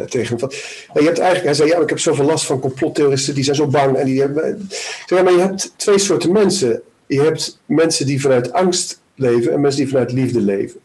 tegen hem van, je hebt eigenlijk, hij zei ja, ik heb zoveel last van complottheoristen, die zijn zo bang. En die hebben, zei, ja, maar je hebt twee soorten mensen. Je hebt mensen die vanuit angst leven en mensen die vanuit liefde leven.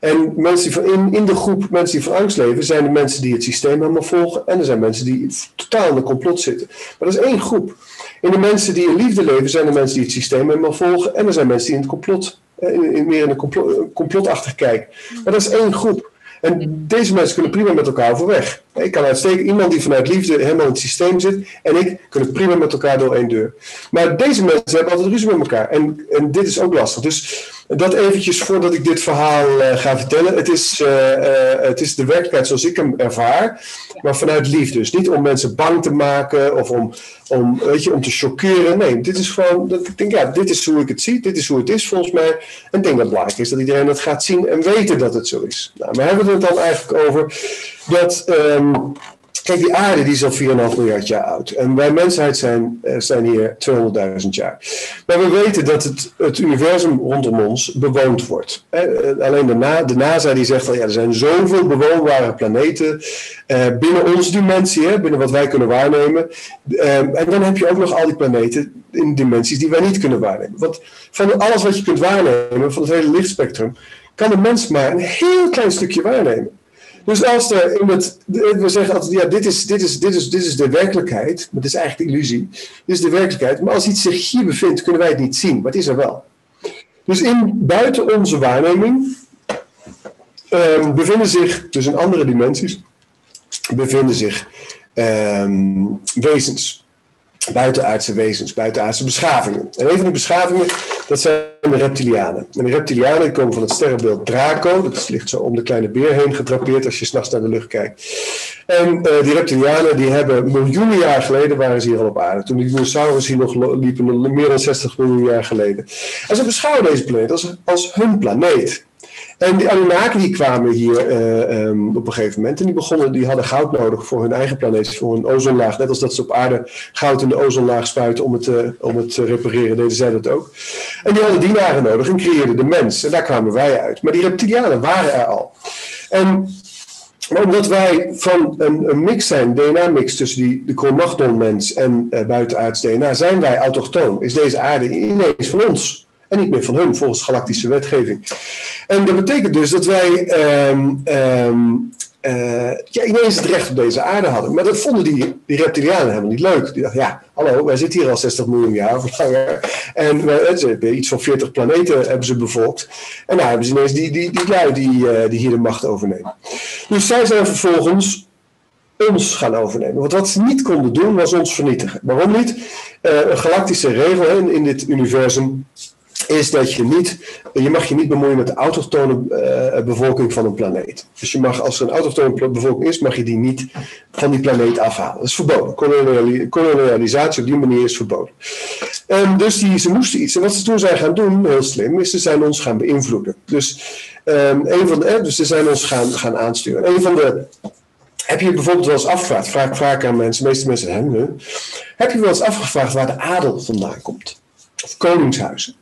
En mensen die van, in, in de groep mensen die van angst leven, zijn de mensen die het systeem helemaal volgen. En er zijn mensen die totaal in de complot zitten. Maar dat is één groep. In de mensen die in liefde leven, zijn de mensen die het systeem helemaal volgen. En er zijn mensen die in het complot, in meer in een complot, complotachtig kijken. Maar dat is één groep. En deze mensen kunnen prima met elkaar overweg. Ik kan uitstekend iemand die vanuit liefde helemaal in het systeem zit en ik kunnen prima met elkaar door één deur. Maar deze mensen hebben altijd ruzie met elkaar en, en dit is ook lastig. Dus dat eventjes voordat ik dit verhaal uh, ga vertellen. Het is, uh, uh, het is de werkelijkheid zoals ik hem ervaar, maar vanuit liefde. Dus niet om mensen bang te maken of om, om, weet je, om te choqueren. Nee, dit is gewoon, dat ik denk, ja, dit is hoe ik het zie, dit is hoe het is volgens mij. En ik denk dat belangrijk is dat iedereen dat gaat zien en weten dat het zo is. Nou, we hebben het dan eigenlijk over dat. Um, Kijk, die aarde die is al 4,5 miljard jaar oud. En wij mensheid zijn, eh, zijn hier 200.000 jaar. Maar we weten dat het, het universum rondom ons bewoond wordt. Eh, alleen de, Na, de NASA die zegt al, ja, er zijn zoveel bewoonbare planeten eh, binnen onze dimensie, binnen wat wij kunnen waarnemen. en dan heb je ook nog al die planeten in dimensies die wij niet kunnen waarnemen. Want van alles wat je kunt waarnemen, van het hele lichtspectrum, kan de mens maar een heel klein stukje waarnemen. Dus als er in het, we zeggen altijd, ja, dit is, dit, is, dit, is, dit is de werkelijkheid, maar het is eigenlijk illusie. Dit is de werkelijkheid, maar als iets zich hier bevindt, kunnen wij het niet zien, maar het is er wel. Dus in, buiten onze waarneming um, bevinden zich, dus in andere dimensies, bevinden zich um, wezens buitenaardse wezens, buitenaardse beschavingen. En een van die beschavingen, dat zijn de reptilianen. En de reptilianen komen van het sterrenbeeld Draco. Dat ligt zo om de kleine beer heen gedrapeerd als je s'nachts naar de lucht kijkt. En uh, die reptilianen die hebben miljoenen jaar geleden, waren ze hier al op aarde. Toen de dinosaurus hier nog liepen, meer dan 60 miljoen jaar geleden. En ze beschouwen deze planeet als, als hun planeet. En die Anunnaki die kwamen hier uh, um, op een gegeven moment. En die, begonnen, die hadden goud nodig voor hun eigen planeet, voor hun ozonlaag. Net als dat ze op aarde goud in de ozonlaag spuiten om het, uh, om het te repareren, deden zij dat ook. En die hadden dienaren nodig en creëerden de mens. En daar kwamen wij uit. Maar die reptilianen waren er al. En omdat wij van een, een mix zijn, DNA-mix tussen die, de Cro-Magnon-mens en uh, buitenaards DNA, zijn wij autochtoon. Is deze aarde ineens van ons. En niet meer van hun, volgens galactische wetgeving. En dat betekent dus dat wij um, um, uh, ja, ineens het recht op deze aarde hadden. Maar dat vonden die, die reptilianen helemaal niet leuk. Die dachten, ja, hallo, wij zitten hier al 60 miljoen jaar of langer. En we, hebben iets van 40 planeten hebben ze bevolkt. En nou hebben ze ineens die, die, die lui die, uh, die hier de macht overnemen. Dus zij zijn vervolgens ons gaan overnemen. Want wat ze niet konden doen, was ons vernietigen. Waarom niet? Een galactische regel in dit universum is dat je niet, je mag je niet bemoeien met de autochtone uh, bevolking van een planeet. Dus je mag, als er een autochtone bevolking is, mag je die niet van die planeet afhalen. Dat is verboden. Kolonialisatie op die manier is verboden. Um, dus die, ze moesten iets. En wat ze toen zijn gaan doen, heel slim, is ze zijn ons gaan beïnvloeden. Dus, um, een van de, eh, dus ze zijn ons gaan, gaan aansturen. Een van de heb je bijvoorbeeld wel eens afgevraagd, vraag vaak aan mensen, de meeste mensen hebben, heb je wel eens afgevraagd waar de adel vandaan komt? Of koningshuizen?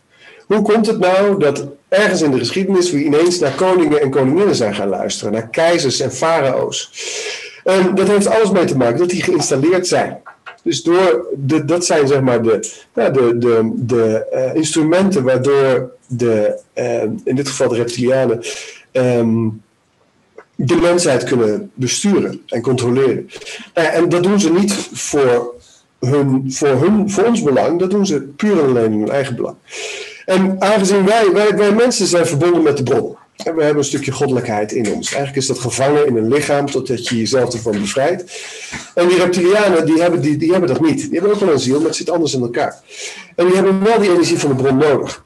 Hoe komt het nou dat ergens in de geschiedenis we ineens naar koningen en koninginnen zijn gaan luisteren, naar keizers en farao's? Dat heeft alles mee te maken dat die geïnstalleerd zijn. Dus door de, dat zijn zeg maar de, de, de, de uh, instrumenten waardoor de, uh, in dit geval de reptilianen, um, de mensheid kunnen besturen en controleren. Uh, en dat doen ze niet voor, hun, voor, hun, voor ons belang, dat doen ze puur en alleen in hun eigen belang. En aangezien wij, wij, wij mensen zijn verbonden met de bron. En we hebben een stukje goddelijkheid in ons. Eigenlijk is dat gevangen in een lichaam totdat je jezelf ervan bevrijdt. En die reptilianen, die hebben, die, die hebben dat niet. Die hebben ook wel een ziel, maar het zit anders in elkaar. En die hebben wel die energie van de bron nodig.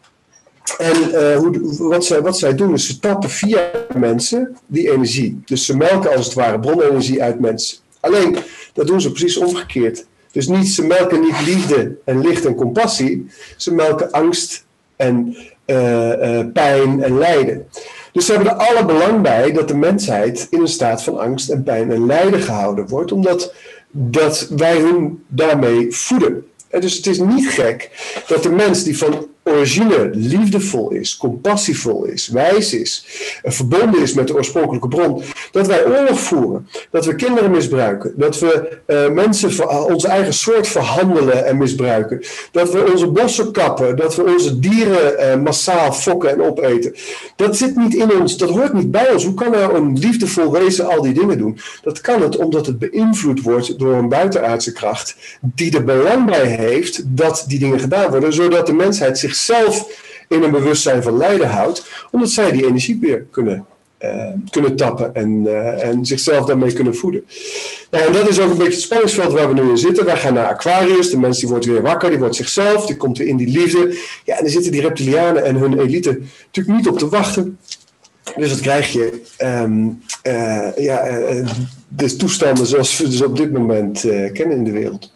En uh, hoe, wat, zij, wat zij doen is ze tappen via mensen die energie. Dus ze melken als het ware bronenergie uit mensen. Alleen, dat doen ze precies omgekeerd. Dus niet, ze melken niet liefde en licht en compassie. Ze melken angst en uh, uh, pijn en lijden. Dus ze hebben er alle belang bij dat de mensheid in een staat van angst en pijn en lijden gehouden wordt, omdat dat wij hun daarmee voeden. En dus het is niet gek dat de mens die van origine liefdevol is, compassievol is, wijs is, verbonden is met de oorspronkelijke bron, dat wij oorlog voeren, dat we kinderen misbruiken, dat we uh, mensen onze eigen soort verhandelen en misbruiken, dat we onze bossen kappen, dat we onze dieren massaal fokken en opeten. Dat zit niet in ons, dat hoort niet bij ons. Hoe kan nou een liefdevol wezen al die dingen doen? Dat kan het omdat het beïnvloed wordt door een buitenaardse kracht die er belang bij heeft dat die dingen gedaan worden, zodat de mensheid zich zichzelf in een bewustzijn van lijden houdt, omdat zij die energie weer kunnen, uh, kunnen tappen en, uh, en zichzelf daarmee kunnen voeden. Nou, en dat is ook een beetje het spanningsveld waar we nu in zitten. Wij gaan naar Aquarius, de mens die wordt weer wakker, die wordt zichzelf, die komt weer in die liefde. Ja, en dan zitten die reptilianen en hun elite natuurlijk niet op te wachten. Dus wat krijg je? Um, uh, ja, de toestanden zoals we dus op dit moment kennen in de wereld.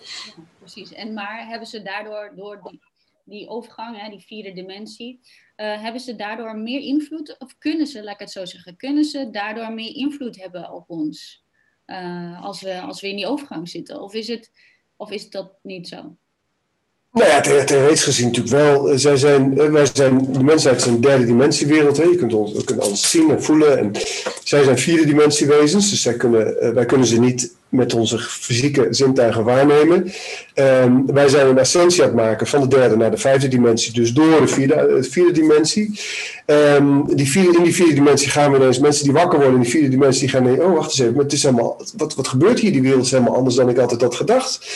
Precies. En maar hebben ze daardoor door die die overgang, hè, die vierde dimensie, uh, hebben ze daardoor meer invloed, of kunnen ze, laat ik het zo zeggen, kunnen ze daardoor meer invloed hebben op ons uh, als, we, als we in die overgang zitten? Of is, het, of is dat niet zo? Nou ja, theoretisch gezien natuurlijk wel. Zij zijn, wij zijn, de mensheid is een derde dimensiewereld. Je kunt ons, we kunnen alles zien en voelen. En zij zijn vierde dimensiewezens, dus zij kunnen, wij kunnen ze niet met onze fysieke zintuigen waarnemen. Um, wij zijn een ascensie aan het maken van de derde naar de vijfde dimensie, dus door de vierde, uh, vierde dimensie. Um, die vierde, in die vierde dimensie gaan we ineens, mensen die wakker worden in die vierde dimensie, gaan denken, oh wacht eens even, maar het is helemaal, wat, wat gebeurt hier? Die wereld is helemaal anders dan ik altijd had gedacht.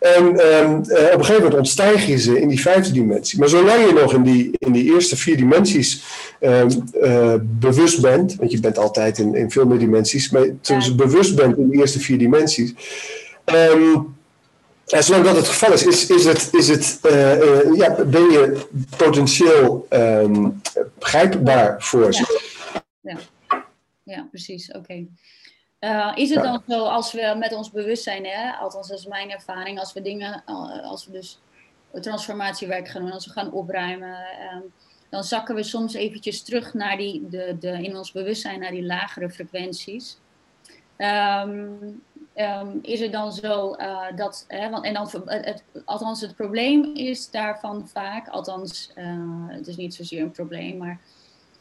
En um, uh, op een gegeven moment ontstijg je ze in die vijfde dimensie. Maar zolang je nog in die, in die eerste vier dimensies uh, bewust bent, want je bent altijd in, in veel meer dimensies, maar toen je bewust bent in de eerste vier dimensies. Um, en zolang dat het geval is, is, is het, is het, uh, uh, ja, ben je potentieel begrijpbaar voor ze. Ja, ja. ja precies. Oké. Okay. Uh, is het dan zo als we met ons bewustzijn, hè, althans dat is mijn ervaring, als we dingen, als we dus transformatiewerk gaan doen, als we gaan opruimen, um, dan zakken we soms eventjes terug naar die, de, de, in ons bewustzijn naar die lagere frequenties. Um, um, is het dan zo uh, dat, hè, want, en dan, het, althans het probleem is daarvan vaak, althans uh, het is niet zozeer een probleem, maar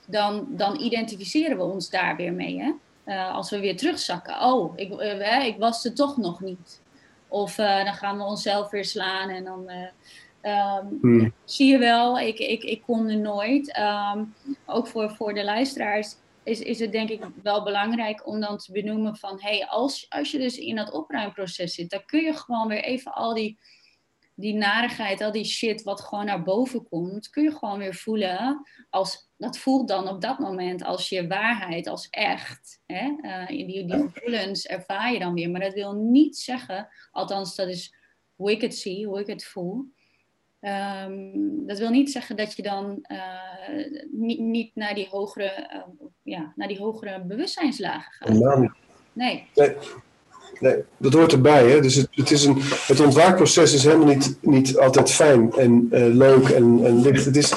dan, dan identificeren we ons daar weer mee. Hè? Uh, als we weer terugzakken, oh, ik, ik was er toch nog niet. Of dan gaan we onszelf weer slaan en dan um, hmm. zie je wel, ik, ik, ik kom er nooit. Um, ook voor, voor de luisteraars is, is het denk ik wel belangrijk om dan te benoemen van, hey, als, als je dus in dat opruimproces zit, dan kun je gewoon weer even al die, die narigheid, al die shit wat gewoon naar boven komt, kun je gewoon weer voelen. Als, dat voelt dan op dat moment als je waarheid, als echt. Hè? Uh, die, die gevoelens ervaar je dan weer. Maar dat wil niet zeggen, althans dat is wicked see, wicked voel Ehm, dat wil niet zeggen dat je dan niet, niet, naar, die hogere, ja, naar die hogere bewustzijnslagen gaat. Nee. nee. Nee, dat hoort erbij. Hè? Dus het, het, is een, het ontwaakproces is helemaal niet, niet altijd fijn en leuk en, en licht. Het is,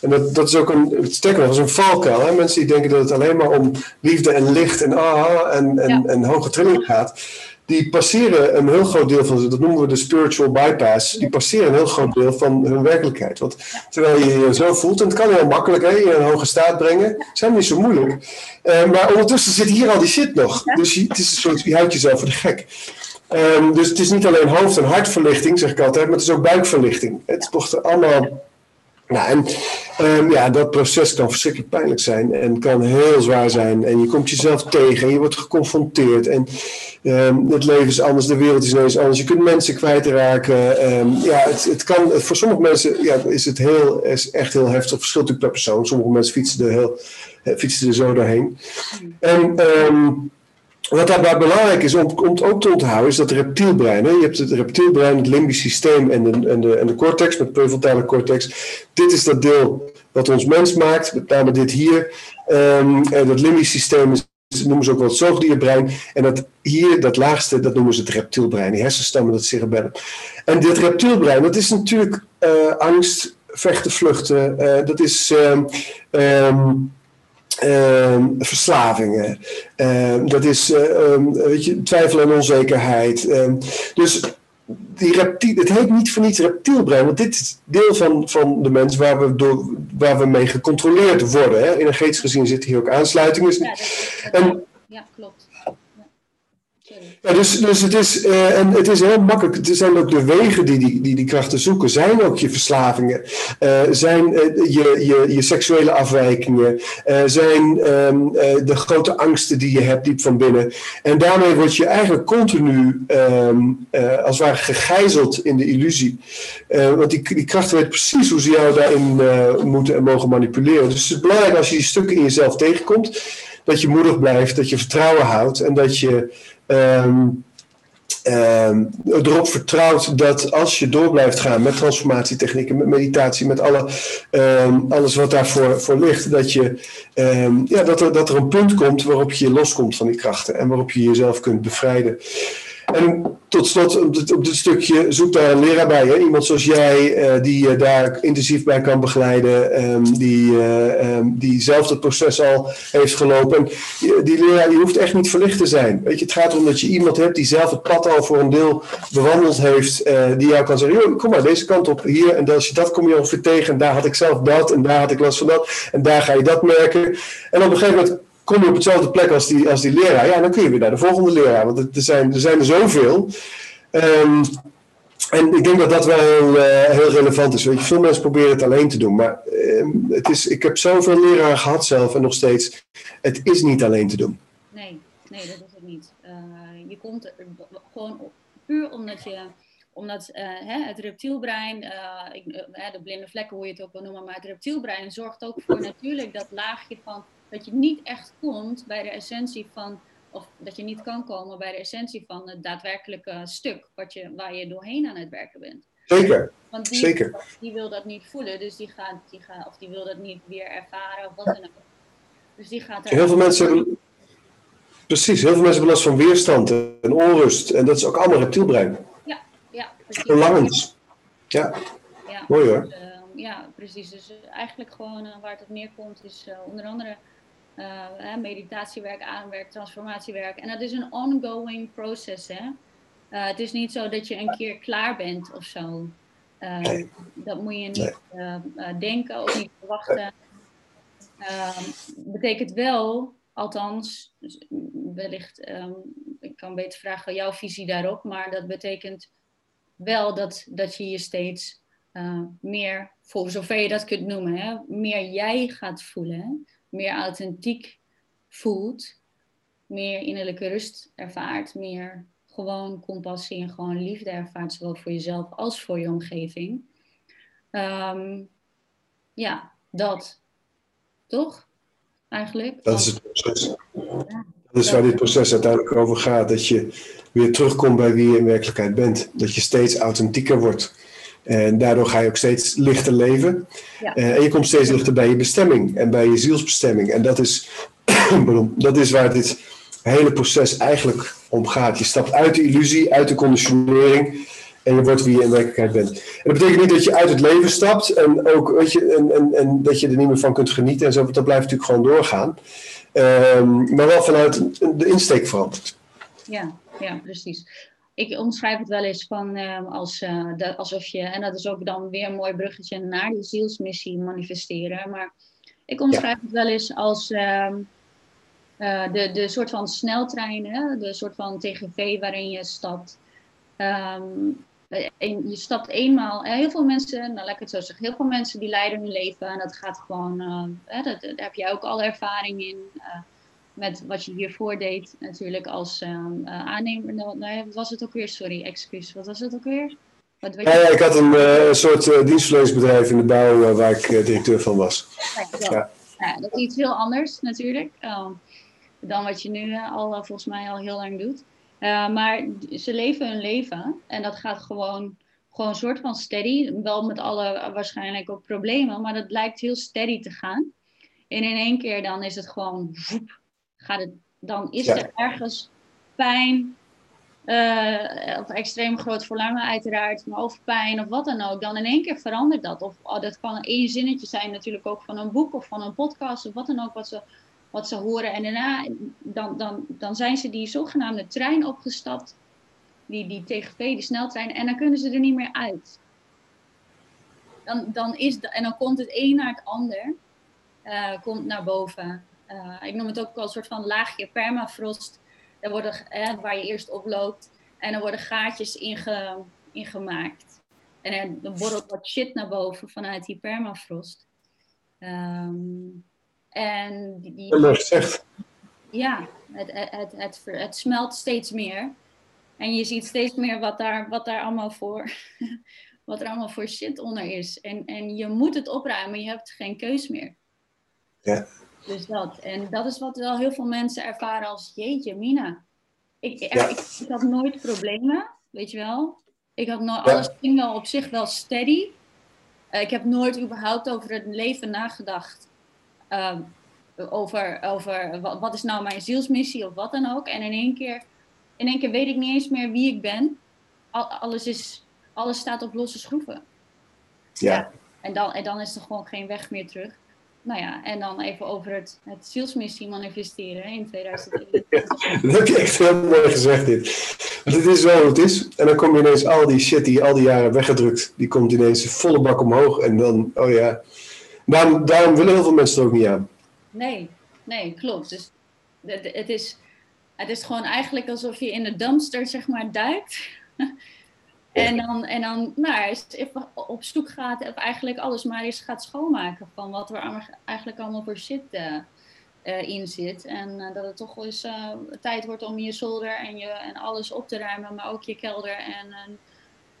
en dat, dat is ook een, sterker nog, is een valkuil. Hè? Mensen die denken dat het alleen maar om liefde en licht en ah en, en, en hoge trilling gaat. Die passeren een heel groot deel van, dat noemen we de spiritual bypass, die passeren een heel groot deel van hun werkelijkheid. Want terwijl je je zo voelt, en het kan heel makkelijk, hè, je in een hoge staat brengen, is helemaal niet zo moeilijk. Uh, maar ondertussen zit hier al die shit nog. Dus je, het is een soort, je houdt jezelf voor de gek. Um, dus het is niet alleen hoofd- en hartverlichting, zeg ik altijd, maar het is ook buikverlichting. Het wordt allemaal nou, en um, ja, dat proces kan verschrikkelijk pijnlijk zijn en kan heel zwaar zijn. En je komt jezelf tegen en je wordt geconfronteerd. En um, het leven is anders, de wereld is ineens anders. Je kunt mensen kwijtraken. Um, ja, het, het kan, voor sommige mensen ja, is het heel, is echt heel heftig. Het verschilt natuurlijk per persoon. Sommige mensen fietsen er, heel, fietsen er zo doorheen. En wat daarbij belangrijk is om, om ook te onthouden, is dat reptielbrein. Hè? Je hebt het reptielbrein, het limbisch systeem en de, en de, en de cortex, met prefrontale cortex. Dit is dat deel wat ons mens maakt, met name dit hier. Um, dat limbisch systeem is, noemen ze ook wel het zoogdierbrein. En dat hier, dat laagste, dat noemen ze het reptielbrein. Die hersenstammen, dat cerebellum. En dit reptielbrein, dat is natuurlijk uh, angst, vechten, vluchten. Uh, dat is... Um, um, Uh, verslavingen. Uh, dat is uh, weet je, twijfel en onzekerheid. Ehm, dus die reptiel, het heet niet voor niets reptielbrein, want dit is deel van, van de mens waar we, door, waar we mee gecontroleerd worden. Hè. Energetisch gezien zitten hier ook aansluitingen. Ja, en, ja klopt. Dus, dus het is, uh, en het is heel makkelijk. Het zijn ook de wegen die die, die, krachten zoeken. Zijn ook je verslavingen. Uh, zijn uh, je, je, je seksuele afwijkingen. zijn um, de grote angsten die je hebt diep van binnen. En daarmee word je eigenlijk continu um, als het ware gegijzeld in de illusie. want die, die krachten weten precies hoe ze jou daarin moeten en mogen manipuleren. Dus het is belangrijk als je die stukken in jezelf tegenkomt. Dat je moedig blijft, dat je vertrouwen houdt en dat je um, um, erop vertrouwt dat als je door blijft gaan met transformatietechnieken, met meditatie, met alle, um, alles wat daarvoor voor ligt, dat, je, ja, dat, er, dat er een punt komt waarop je loskomt van die krachten en waarop je jezelf kunt bevrijden. En tot slot, op dit, stukje, zoek daar een leraar bij. Hè? Iemand zoals jij, uh, die je daar intensief bij kan begeleiden. Um, die, uh, die zelf het proces al heeft gelopen. En die leraar die hoeft echt niet verlicht te zijn. Weet je, het gaat erom dat je iemand hebt die zelf het pad al voor een deel bewandeld heeft. Die jou kan zeggen, kom maar deze kant op, hier. En als je dat kom je ongeveer tegen. En daar had ik zelf dat. En daar had ik last van dat. En daar ga je dat merken. En op een gegeven moment kom je op hetzelfde plek als die, als die leraar, ja, dan kun je weer naar de volgende leraar. Want er zijn er, zijn er zoveel. Um, en ik denk dat dat wel heel, uh, heel relevant is. Weet je, veel mensen proberen het alleen te doen. Maar uh, het is, ik heb zoveel leraren gehad zelf en nog steeds. Het is niet alleen te doen. Nee, nee dat is het niet. Uh, je komt er gewoon puur omdat je omdat hè, het reptielbrein, ik, de blinde vlekken hoe je het ook wil noemen, maar het reptielbrein zorgt ook voor natuurlijk dat laagje van dat je niet echt komt bij de essentie van, of dat je niet kan komen bij de essentie van het daadwerkelijke stuk wat je, waar je doorheen aan het werken bent. Zeker. Want die, Zeker. die wil dat niet voelen, dus die gaat, die gaat, of die wil dat niet weer ervaren of wat dan ook. Dus die gaat Heel veel mensen hebben, precies, heel veel mensen hebben last van weerstand en onrust. En dat is ook allemaal reptielbrein. Ja, ja. Precies. Verlangens. Ja. ja. Mooi hoor. Dus, uh, ja, precies. Dus eigenlijk gewoon uh, waar het op neerkomt is uh, onder andere uh, meditatiewerk, ademwerk, transformatiewerk. En dat is een ongoing proces. Hè? Uh, het is niet zo dat je een keer klaar bent of zo. Uh, nee. Dat moet je niet nee. denken of niet verwachten. betekent wel, althans, dus wellicht, um, ik kan beter vragen jouw visie daarop, maar dat betekent wel dat, dat je je steeds meer, voor zover je dat kunt noemen, hè, meer jij gaat voelen. Hè? Meer authentiek voelt, meer innerlijke rust ervaart, meer gewoon compassie en gewoon liefde ervaart, zowel voor jezelf als voor je omgeving. Um, ja, dat. Toch? Eigenlijk. Dat is het proces. Ja, dat is waar dit proces uiteindelijk over gaat. Dat je weer terugkomt bij wie je in werkelijkheid bent. Dat je steeds authentieker wordt. En daardoor ga je ook steeds lichter leven. Ja. Eh, en je komt steeds dichter bij je bestemming en bij je zielsbestemming. En dat is, dat is waar dit hele proces eigenlijk om gaat. Je stapt uit de illusie, uit de conditionering. En je wordt wie je in werkelijkheid bent. En dat betekent niet dat je uit het leven stapt en ook weet je, en, en, en dat je er niet meer van kunt genieten en zo. Want dat blijft natuurlijk gewoon doorgaan. Ehm, maar wel vanuit de insteek veranderd. Ja, ja, precies. Ik omschrijf het wel eens van ehm, als, eh, de, alsof je, en dat is ook dan weer een mooi bruggetje naar die zielsmissie manifesteren. Maar ik omschrijf het wel eens als ehm, eh, de, de soort van sneltreinen, de soort van TGV waarin je stapt. Ehm, en je stapt eenmaal, heel veel mensen, nou laat ik het zo zeggen, heel veel mensen die leiden hun leven en dat gaat gewoon, dat, daar heb jij ook al ervaring in, met wat je hiervoor deed natuurlijk als uh, aannemer. Nou, wat was het ook weer? Sorry, excuus, wat was het ook weer? Wat, ja, ja, ik had een, een soort dienstverleningsbedrijf in de bouw waar ik directeur van was. Ja, ja. ja, dat is iets heel anders natuurlijk dan wat je nu al volgens mij al heel lang doet. Uh, maar ze leven hun leven en dat gaat gewoon, gewoon een soort van steady. Wel met alle waarschijnlijk ook problemen, maar dat lijkt heel steady te gaan. En in één keer dan is het gewoon, gaat het, dan is ja. er ergens pijn, uh, of extreem groot verlangen uiteraard, maar of pijn of wat dan ook. Dan in één keer verandert dat. Of oh, dat kan één zinnetje zijn natuurlijk ook van een boek of van een podcast of wat dan ook wat ze wat ze horen. En daarna dan, dan, dan zijn ze die zogenaamde trein opgestapt, die, die TGV, die sneltrein, en dan kunnen ze er niet meer uit. Dan, dan is de, en dan komt het een naar het ander, uh, komt naar boven. Uh, ik noem het ook wel een soort van laagje permafrost, daar worden, waar je eerst oploopt. En er worden gaatjes inge, ingemaakt. En er, borrelt wat shit naar boven vanuit die permafrost. Um, en die, gezegd. Ja, het, het, het, het, het smelt steeds meer. En je ziet steeds meer wat daar, wat daar allemaal voor, wat er allemaal voor shit onder is. En, en je moet het opruimen, je hebt geen keus meer. Ja. Dus dat. En dat is wat wel heel veel mensen ervaren als, jeetje, Mina. Ik, ja. ik, ik, had nooit problemen, weet je wel. Ik had nooit, ja. alles ging wel op zich wel steady. Uh, ik heb nooit überhaupt over het leven nagedacht. Uh, over, over wat, wat, is nou mijn zielsmissie of wat dan ook. En in één keer, in één keer weet ik niet eens meer wie ik ben. Al, alles, is, alles staat op losse schroeven. Ja. ja. En, dan, en dan is er gewoon geen weg meer terug. Nou ja, en dan even over het, het zielsmissie manifesteren in 2021. Ja, dat heb je echt heel mooi gezegd dit. Want het is wel wat het is. En dan kom je ineens al die shit die je al die jaren weggedrukt, die komt ineens volle bak omhoog. En dan, oh ja, Daarom, daarom willen heel veel mensen er ook niet aan. Nee, nee, klopt. Dus het is, het is gewoon eigenlijk alsof je in de dumpster zeg maar duikt. en dan, en dan nou, op zoek gaat of eigenlijk alles maar eens gaat schoonmaken van wat er eigenlijk allemaal voor shit uh, uh, in zit. En uh, dat het toch wel eens tijd wordt om je zolder en, je, en alles op te ruimen, maar ook je kelder. En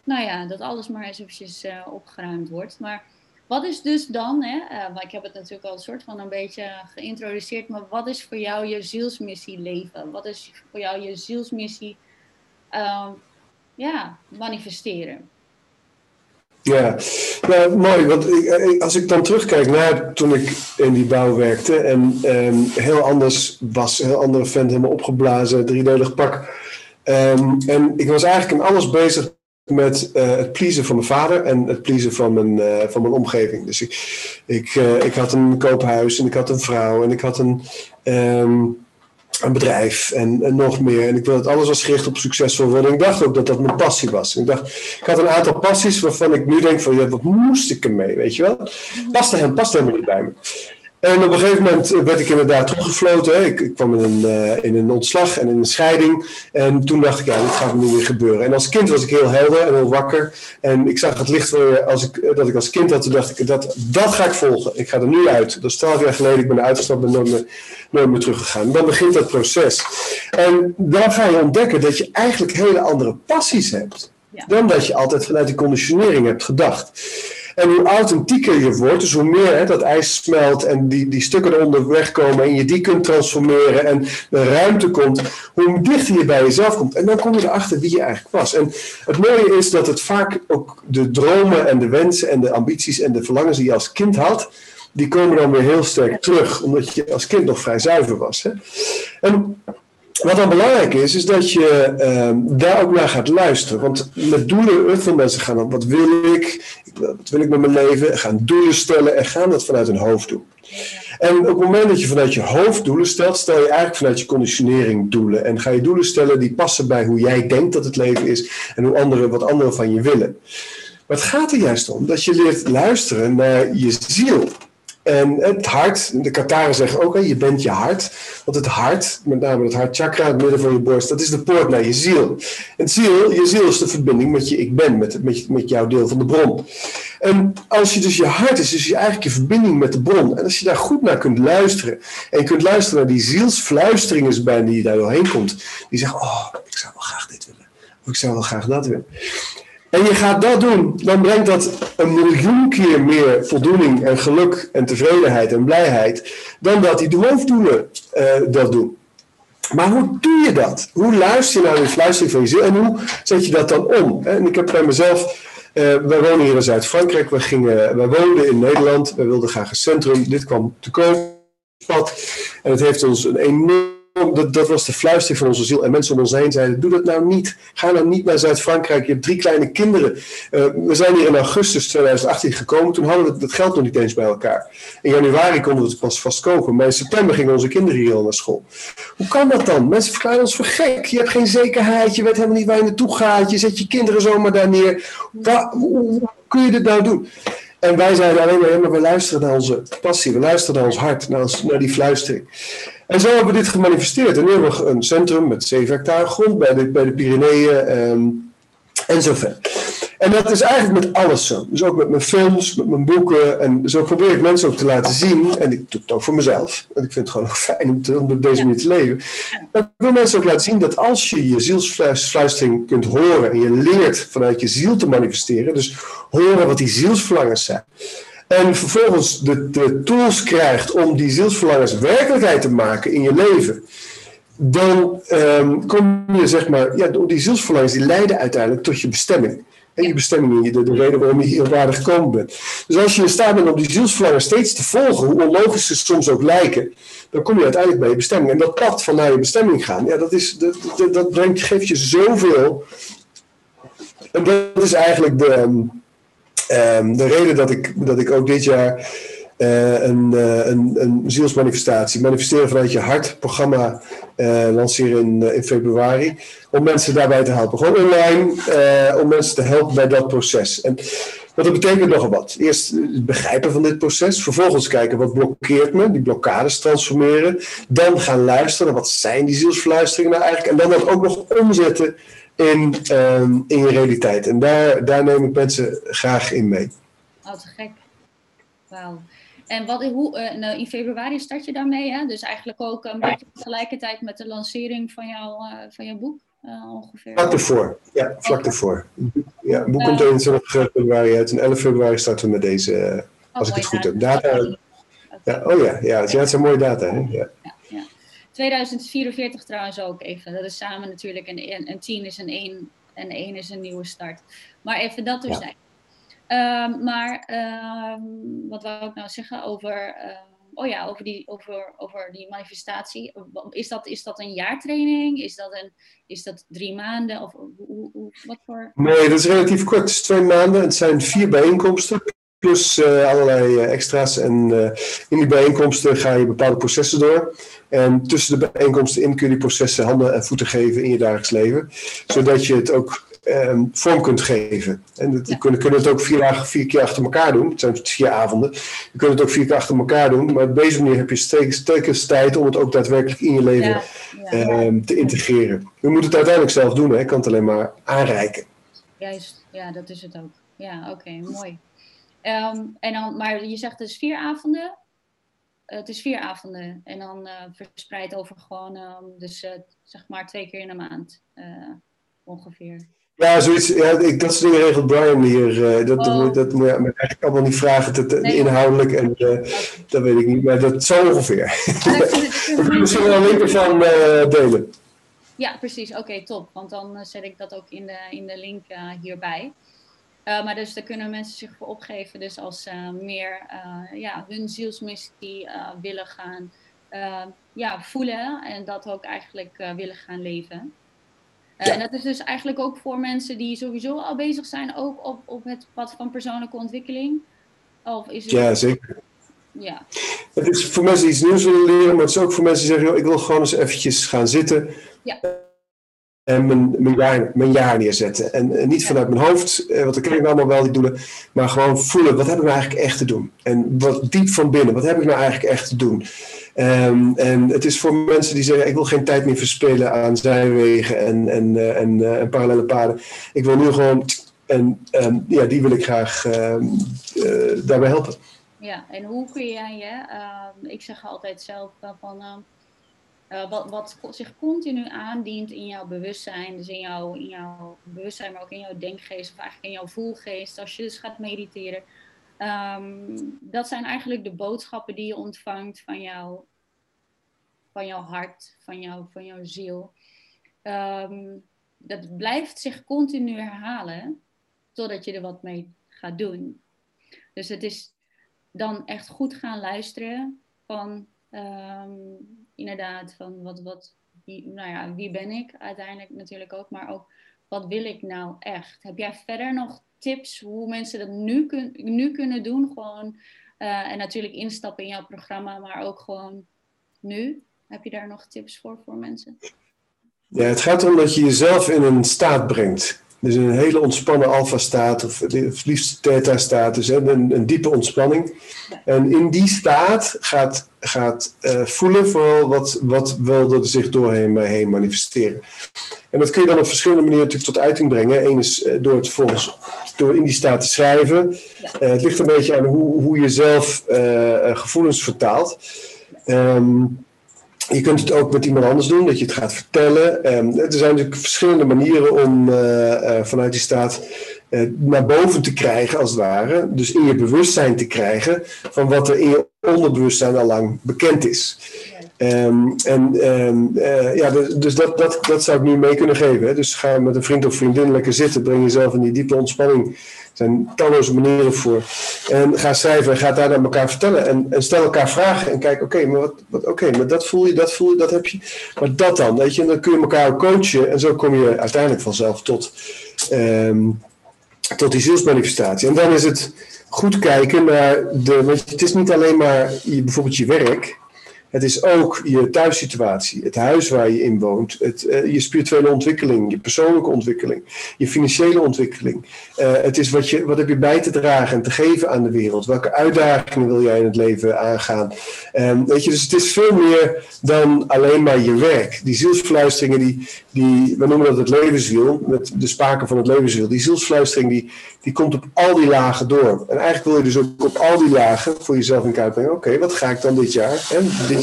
nou ja, dat alles maar eens eventjes opgeruimd wordt. Maar wat is dus dan, hè, ik heb het natuurlijk al een soort van een beetje geïntroduceerd, maar wat is voor jou je zielsmissie leven? Wat is voor jou je zielsmissie uh, ja, manifesteren? Ja, nou mooi, want ik, als ik dan terugkijk naar toen ik in die bouw werkte en um, heel anders was, heel andere vent, helemaal opgeblazen, driedelig pak. Um, en ik was eigenlijk in alles bezig met uh, het pleasen van mijn vader en het pleasen van mijn, uh, van mijn omgeving. Dus ik, ik, ik had een koophuis en ik had een vrouw en ik had een, um, een bedrijf en, nog meer. En ik wilde dat alles was gericht op succesvol worden. En ik dacht ook dat dat mijn passie was. Ik dacht, ik had een aantal passies waarvan ik nu denk van, wat moest ik ermee, weet je wel? Paste hem, past helemaal niet bij me. En op een gegeven moment werd ik inderdaad teruggefloten. Ik, ik kwam in een, uh, in een ontslag en in een scheiding. En toen dacht ik, ja, dit gaat nu weer gebeuren. En als kind was ik heel helder en heel wakker. En ik zag het licht weer als ik, dat ik als kind had. Toen dacht ik, dat, dat ga ik volgen. Ik ga er nu uit. Dat is twaalf jaar geleden. Ik ben uitgestapt en nooit meer, nooit meer teruggegaan. Dan begint dat proces. En dan ga je ontdekken dat je eigenlijk hele andere passies hebt. Ja. Dan dat je altijd vanuit die conditionering hebt gedacht. En hoe authentieker je wordt, dus hoe meer hè, dat ijs smelt en die, die stukken eronder wegkomen en je die kunt transformeren en de ruimte komt, hoe dichter je bij jezelf komt. En dan kom je erachter wie je eigenlijk was. En het mooie is dat het vaak ook de dromen en de wensen en de ambities en de verlangens die je als kind had, die komen dan weer heel sterk terug, omdat je als kind nog vrij zuiver was. Hè? En wat dan belangrijk is, is dat je ehm, daar ook naar gaat luisteren. Want met doelen, veel mensen gaan dan, wat wil ik? Wat wil ik met mijn leven? Gaan doelen stellen en gaan dat vanuit hun hoofd doen. En op het moment dat je vanuit je hoofd doelen stelt, stel je eigenlijk vanuit je conditionering doelen. En ga je doelen stellen die passen bij hoe jij denkt dat het leven is en hoe anderen, wat anderen van je willen. Maar het gaat er juist om dat je leert luisteren naar je ziel. En het hart, de Kataren zeggen ook, je bent je hart. Want het hart, met name het hartchakra, het midden van je borst, dat is de poort naar je ziel. En ziel, je ziel is de verbinding met je ik ben, met, met, jouw deel van de bron. En als je dus je hart is, dus je eigenlijk je verbinding met de bron. En als je daar goed naar kunt luisteren. En je kunt luisteren naar die zielsfluisteringen bij die daar doorheen komt. Die zeggen, oh, ik zou wel graag dit willen. Of ik zou wel graag dat willen en je gaat dat doen, dan brengt dat een miljoen keer meer voldoening en geluk en tevredenheid en blijheid dan dat die hoofddoelen uh, dat doen. Maar hoe doe je dat? Hoe luister je naar de fluistering van je ziel en hoe zet je dat dan om? En ik heb bij mezelf, uh, wij wonen hier in Zuid-Frankrijk, we, gingen, wij woonden in Nederland, we wilden graag een centrum, dit kwam te koop. En het heeft ons een enorm dat, dat, was de fluistering van onze ziel. En mensen om ons heen zeiden: Doe dat nou niet. Ga nou niet naar Zuid-Frankrijk. Je hebt drie kleine kinderen. Uh, we zijn hier in augustus 2018 gekomen. Toen hadden we het geld nog niet eens bij elkaar. In januari konden we het pas vast kopen. Maar in september gingen onze kinderen hier al naar school. Hoe kan dat dan? Mensen verklaren ons voor gek. Je hebt geen zekerheid. Je weet helemaal niet waar je naartoe gaat. Je zet je kinderen zomaar daar neer. Waar, hoe, kun je dit nou doen? En wij zeiden alleen maar, we luisteren naar onze passie, we luisteren naar ons hart, naar, naar die fluistering. En zo hebben we dit gemanifesteerd. En nu hebben we een centrum met 7 hectare grond bij de, bij de Pyreneeën um, en zo verder. En dat is eigenlijk met alles zo. Dus ook met mijn films, met mijn boeken. En zo probeer ik mensen ook te laten zien. En ik doe het ook voor mezelf. Want ik vind het gewoon ook fijn om, te, om op deze manier te leven. Maar ik wil mensen ook laten zien dat als je je zielsfluistering kunt horen. En je leert vanuit je ziel te manifesteren. Dus horen wat die zielsverlangens zijn en vervolgens de, de tools krijgt om die zielsverlangens werkelijkheid te maken in je leven, dan um, kom je zeg maar, ja, die zielsverlangens die leiden uiteindelijk tot je bestemming. En je bestemming, de, de reden waarom je hier op gekomen bent. Dus als je in staat bent om die zielsverlangens steeds te volgen, hoe onlogisch ze soms ook lijken, dan kom je uiteindelijk bij je bestemming. En dat pad van naar je bestemming gaan, ja, dat, is, dat, dat brengt, geeft je zoveel. En dat is eigenlijk de, ehm, Um, de reden dat ik, dat ik ook dit jaar uh, een, uh, een, een zielsmanifestatie, manifesteren vanuit je hart, programma uh, lanceren in, in februari, om mensen daarbij te helpen. Gewoon online, om mensen te helpen bij dat proces. En wat dat betekent nogal wat. Eerst begrijpen van dit proces, vervolgens kijken wat blokkeert me, die blokkades transformeren, dan gaan luisteren, wat zijn die zielsverluisteringen nou eigenlijk, en dan dat ook nog omzetten in, um, in je realiteit. En daar, daar neem ik mensen graag in mee. Oh, te gek. Wauw. En wat, hoe, uh, nou, in februari start je daarmee, hè? dus eigenlijk ook een beetje tegelijkertijd met de lancering van, jou, uh, van jouw boek uh, ongeveer. Vlak ervoor, ja, vlak ervoor. Ja, het boek komt 21 februari uit en 11 februari starten we met deze, als oh, ik het goed heb. Data. Ja, oh ja, ja, het zijn mooie data. Hè? Ja. 2044 trouwens ook even. Dat is samen natuurlijk een, een 10 is een 1 en 1 is een nieuwe start. Maar even dat dus zijn. Um, maar um, wat wou ik nou zeggen over, uh, oh ja, over, die, over, over die manifestatie? Is dat, is dat een jaartraining? Is dat, een, is dat drie maanden? Of hoe, hoe, wat voor... Nee, dat is relatief kort. Het is twee maanden. Het zijn vier bijeenkomsten. Plus uh, allerlei uh, extra's. En uh, in die bijeenkomsten ga je bepaalde processen door. En tussen de bijeenkomsten in kun je die processen handen en voeten geven in je dagelijks leven. Zodat je het ook um, vorm kunt geven. En dat, ja. je kunt, het ook vier, dagen, vier keer achter elkaar doen. Het zijn vier avonden. Je kunt het ook vier keer achter elkaar doen. Maar op deze manier heb je steeds tijd om het ook daadwerkelijk in je leven ja. Ja. Um, te integreren. Je moet het uiteindelijk zelf doen. Hè. Je kan het alleen maar aanreiken. Juist, ja, dat is het ook. Ja, oké, okay, mooi. Um, en dan, maar je zegt dus vier avonden. Uh, het is vier avonden en dan uh, verspreid over gewoon, um, dus uh, zeg maar twee keer in de maand ongeveer. Ja, zoiets, ja, ik, dat soort dingen regelt Brian hier. Dat, oh. dat moet je eigenlijk allemaal niet vragen, te, inhoudelijk. En dat weet ik niet, maar dat zo ongeveer. We kunnen misschien wel een link van uh, delen. Ja, precies. Oké, top. Want dan zet ik dat ook in de, in de link hierbij. Maar dus daar kunnen mensen zich voor opgeven. Dus als ze meer ja, hun zielsmissie willen gaan ja, voelen. En dat ook eigenlijk willen gaan leven. Eh, en dat is dus eigenlijk ook voor mensen die sowieso al bezig zijn, ook op, op het pad van persoonlijke ontwikkeling. Of is het... Ja, zeker. Ja. Het is voor mensen die iets nieuws willen leren, maar het is ook voor mensen die zeggen, joh, ik wil gewoon eens eventjes gaan zitten. Ja. En mijn, mijn, jaar, mijn jaar neerzetten. En, niet vanuit mijn hoofd, eh, want dan ken ik allemaal wel die doelen. Maar gewoon voelen, wat heb ik nou eigenlijk echt te doen? En wat diep van binnen, wat heb ik nou eigenlijk echt te doen? Um, en het is voor mensen die zeggen: ik wil geen tijd meer verspillen aan zijwegen en, en, uh, en, uh, en, parallele paden. Ik wil nu gewoon. En um, ja, die wil ik graag uh, daarbij helpen. Ja, en hoe kun jij je, ik zeg altijd zelf van. Wat, wat zich continu aandient in jouw bewustzijn, dus in jouw, in jouw bewustzijn, maar ook in jouw denkgeest, of eigenlijk in jouw voelgeest, als je dus gaat mediteren, Um, dat zijn eigenlijk de boodschappen die je ontvangt van, jou, van jouw hart, van, jou, van jouw ziel. Um, dat blijft zich continu herhalen totdat je er wat mee gaat doen. Dus het is dan echt goed gaan luisteren van um, inderdaad van wat, wat wie, nou ja, wie ben ik uiteindelijk natuurlijk ook, maar ook wat wil ik nou echt? Heb jij verder nog tips hoe mensen dat nu, kun, nu kunnen doen? Gewoon, uh, en natuurlijk instappen in jouw programma, maar ook gewoon nu. Heb je daar nog tips voor voor mensen? Ja, het gaat erom dat je jezelf in een staat brengt. Dus een hele ontspannen alfa-staat, of het liefst theta-staat, dus een, een diepe ontspanning. En in die staat gaat, gaat uh, voelen vooral wat, wat wil zich doorheen heen manifesteren. En dat kun je dan op verschillende manieren natuurlijk tot uiting brengen. Eén is uh, door het volgens door in die staat te schrijven. Uh, het ligt een beetje aan hoe, hoe je zelf gevoelens vertaalt. Um, je kunt het ook met iemand anders doen, dat je het gaat vertellen. Um, er zijn natuurlijk verschillende manieren om uh, uh, vanuit die staat uh, naar boven te krijgen, als het ware. Dus in je bewustzijn te krijgen van wat er in je onderbewustzijn al lang bekend is. Um, en um, ja, dus, dus dat, dat, dat zou ik nu mee kunnen geven. Hè. Dus ga met een vriend of vriendin lekker zitten, breng jezelf in die diepe ontspanning zijn talloze manieren voor. En ga schrijven en ga daar naar elkaar vertellen. En, stel elkaar vragen en kijk, oké, maar, wat, wat, oké, maar dat voel je, dat voel je, dat heb je. Maar dat dan, weet je, en dan kun je elkaar ook coachen. En zo kom je uiteindelijk vanzelf tot, um, tot die zielsmanifestatie. En dan is het goed kijken naar de. Want het is niet alleen maar je, bijvoorbeeld je werk. Het is ook je thuissituatie, het huis waar je in woont, het, uh, je spirituele ontwikkeling, je persoonlijke ontwikkeling, je financiële ontwikkeling. Uh, het is wat, je, wat heb je bij te dragen en te geven aan de wereld? Welke uitdagingen wil jij in het leven aangaan? Um, weet je, dus het is veel meer dan alleen maar je werk. Die zielsfluisteringen, die, die, we noemen dat het levenswiel, met de spaken van het levenswiel. Die zielsfluistering die, die komt op al die lagen door. En eigenlijk wil je dus ook op al die lagen voor jezelf in kaart brengen. Oké, wat ga ik dan dit jaar? Hè? Dit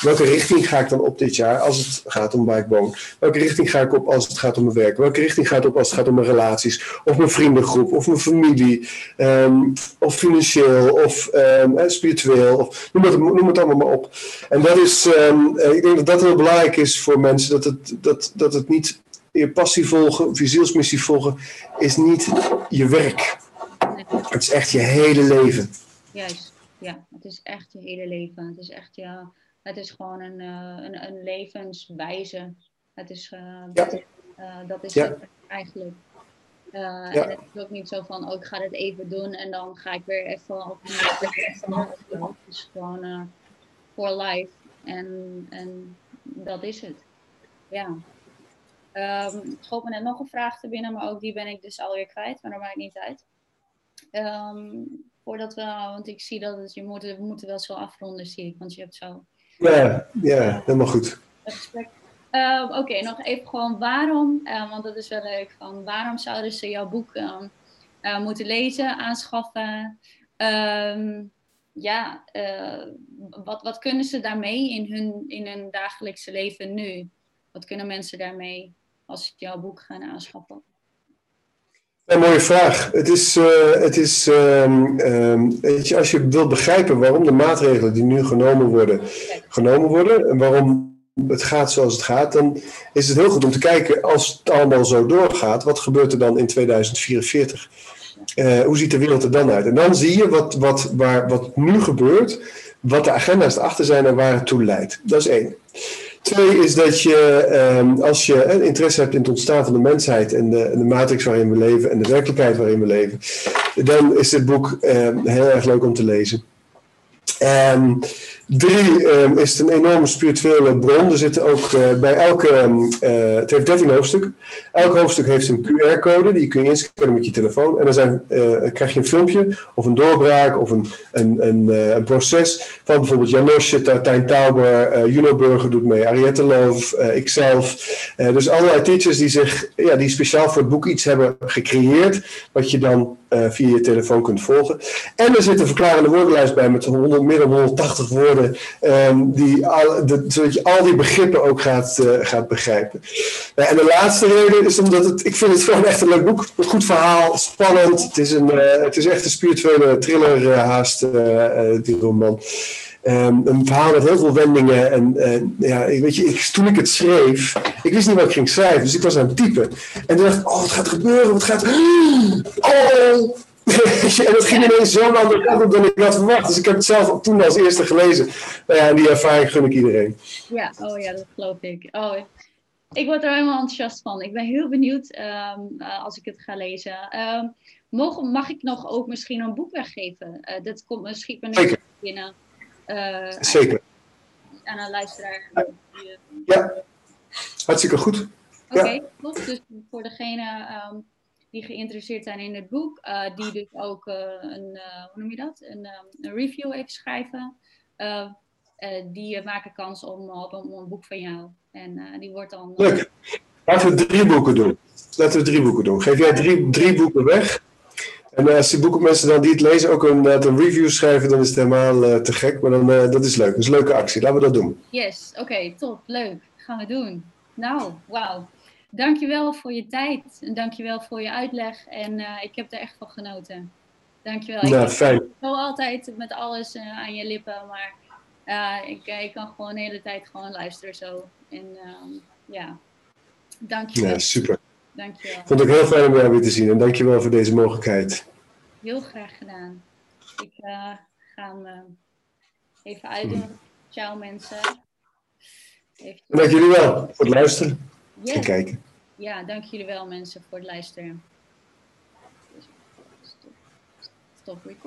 welke richting ga ik dan op dit jaar als het gaat om waar ik woon? Welke richting ga ik op als het gaat om mijn werk? Welke richting gaat op als het gaat om mijn relaties? Of mijn vriendengroep? Of mijn familie? Um, of financieel? Of um, spiritueel? Of, noem, het, noem het allemaal maar op. En dat is, um, ik denk dat dat heel belangrijk is voor mensen. Dat het, dat, dat het niet je passie volgen of je zielsmissie volgen, is niet je werk. Het is echt je hele leven. Juist. Het is echt je hele leven. Het is echt ja, het is gewoon een, uh, een, een, levenswijze. Het is, uh, ja. uh, dat is ja. het eigenlijk. Ja. En het is ook niet zo van, oh, ik ga dit even doen en dan ga ik weer even op Het is gewoon for life. En, en dat is het. Ja. Um, ik me net nog een vraag te binnen, maar ook die ben ik dus alweer kwijt, maar dat maakt niet uit. Um, voordat we, want ik zie dat het, je moet, we moeten wel zo afronden, zie ik, want je hebt zo. Ja, ja helemaal goed. Uh, Oké, okay, nog even gewoon waarom, uh, want dat is wel leuk, van waarom zouden ze jouw boek uh, moeten lezen, aanschaffen? Um, ja, wat, wat kunnen ze daarmee in hun, in hun dagelijkse leven nu? Wat kunnen mensen daarmee als ze jouw boek gaan aanschaffen? Een mooie vraag. Het is, uh, het is weet je, als je wilt begrijpen waarom de maatregelen die nu genomen worden, genomen worden en waarom het gaat zoals het gaat, dan is het heel goed om te kijken, als het allemaal zo doorgaat, wat gebeurt er dan in 2044? Uh, hoe ziet de wereld er dan uit? En dan zie je wat, wat, waar, wat nu gebeurt, wat de agenda's erachter zijn en waar het toe leidt. Dat is één. Twee is dat je, um, als je interesse hebt in het ontstaan van de mensheid en de, de, matrix waarin we leven en de werkelijkheid waarin we leven, dan is dit boek um, heel erg leuk om te lezen. Um, Drie um, is het een enorme spirituele bron. Er zitten ook uh, bij elke, um, uh, het heeft 13 hoofdstukken. Elk hoofdstuk heeft een QR-code, die kun je inscannen met je telefoon. En dan zijn, uh, krijg je een filmpje of een doorbraak of een, een, een, een proces van bijvoorbeeld Janosje, Tijn Tauber, Juno Burger doet mee, Ariette Loof, ikzelf. dus allerlei teachers die, zich, ja, die speciaal voor het boek iets hebben gecreëerd, wat je dan via je telefoon kunt volgen. En er zit een verklarende woordenlijst bij met 100, meer dan 180 woorden um, die al, zodat je al die begrippen ook gaat, uh, gaat begrijpen. En de laatste reden is omdat het, ik vind het gewoon echt een leuk boek. Een goed verhaal, spannend. Het is, een, uh, het is echt een spirituele thriller haast, die roman. Um, een verhaal met heel veel wendingen. En uh, ja, weet je, ik, toen ik het schreef, ik wist niet wat ik ging schrijven, dus ik was aan het typen. En toen dacht ik, oh, wat gaat gebeuren? Wat gaat. Oh, en dat ging ineens zo'n andere kant op dan ik had verwacht. Dus ik heb het zelf toen als eerste gelezen. Nou ja, en die ervaring gun ik iedereen. Ja, oh ja, dat geloof ik. Oh, ik word er helemaal enthousiast van. Ik ben heel benieuwd um, uh, als ik het ga lezen. Um, mag, mag ik nog ook misschien een boek weggeven? Uh, dat komt misschien me nu binnen. Uh, Zeker. Aan een luisteraar. Ja, hartstikke goed. Oké, okay, ja. Dus voor degene um, die geïnteresseerd zijn in het boek, uh, die dus ook uh, een, hoe noem je dat? Een, een review even schrijven. die maken kans om op een, een, boek van jou. En die wordt dan. Leuk. Laten we drie boeken doen. Laten we drie boeken doen. Geef jij drie, drie boeken weg. En als die boekenmensen dan die het lezen ook een, een review schrijven, dan is het helemaal te gek. Maar dan, dat is leuk. Dat is een leuke actie. Laten we dat doen. Yes, oké, okay, top. Leuk. Gaan we doen. Nou, wauw. Dankjewel voor je tijd en dankjewel voor je uitleg. En uh, ik heb er echt van genoten. Dankjewel. Nou, ik fijn. zo altijd met alles uh, aan je lippen, maar uh, ik, ik kan gewoon de hele tijd gewoon luisteren zo. En um, ja, dankjewel. Ja, super. Dankjewel. Vond ik heel fijn om jou weer te zien en dankjewel voor deze mogelijkheid. Heel graag gedaan. Ik ga hem even uitdoen. Hmm. Ciao mensen. Even... Dank jullie wel voor het luisteren yes. en kijken. Ja, dank jullie wel mensen voor het luisteren. Stop, stop record.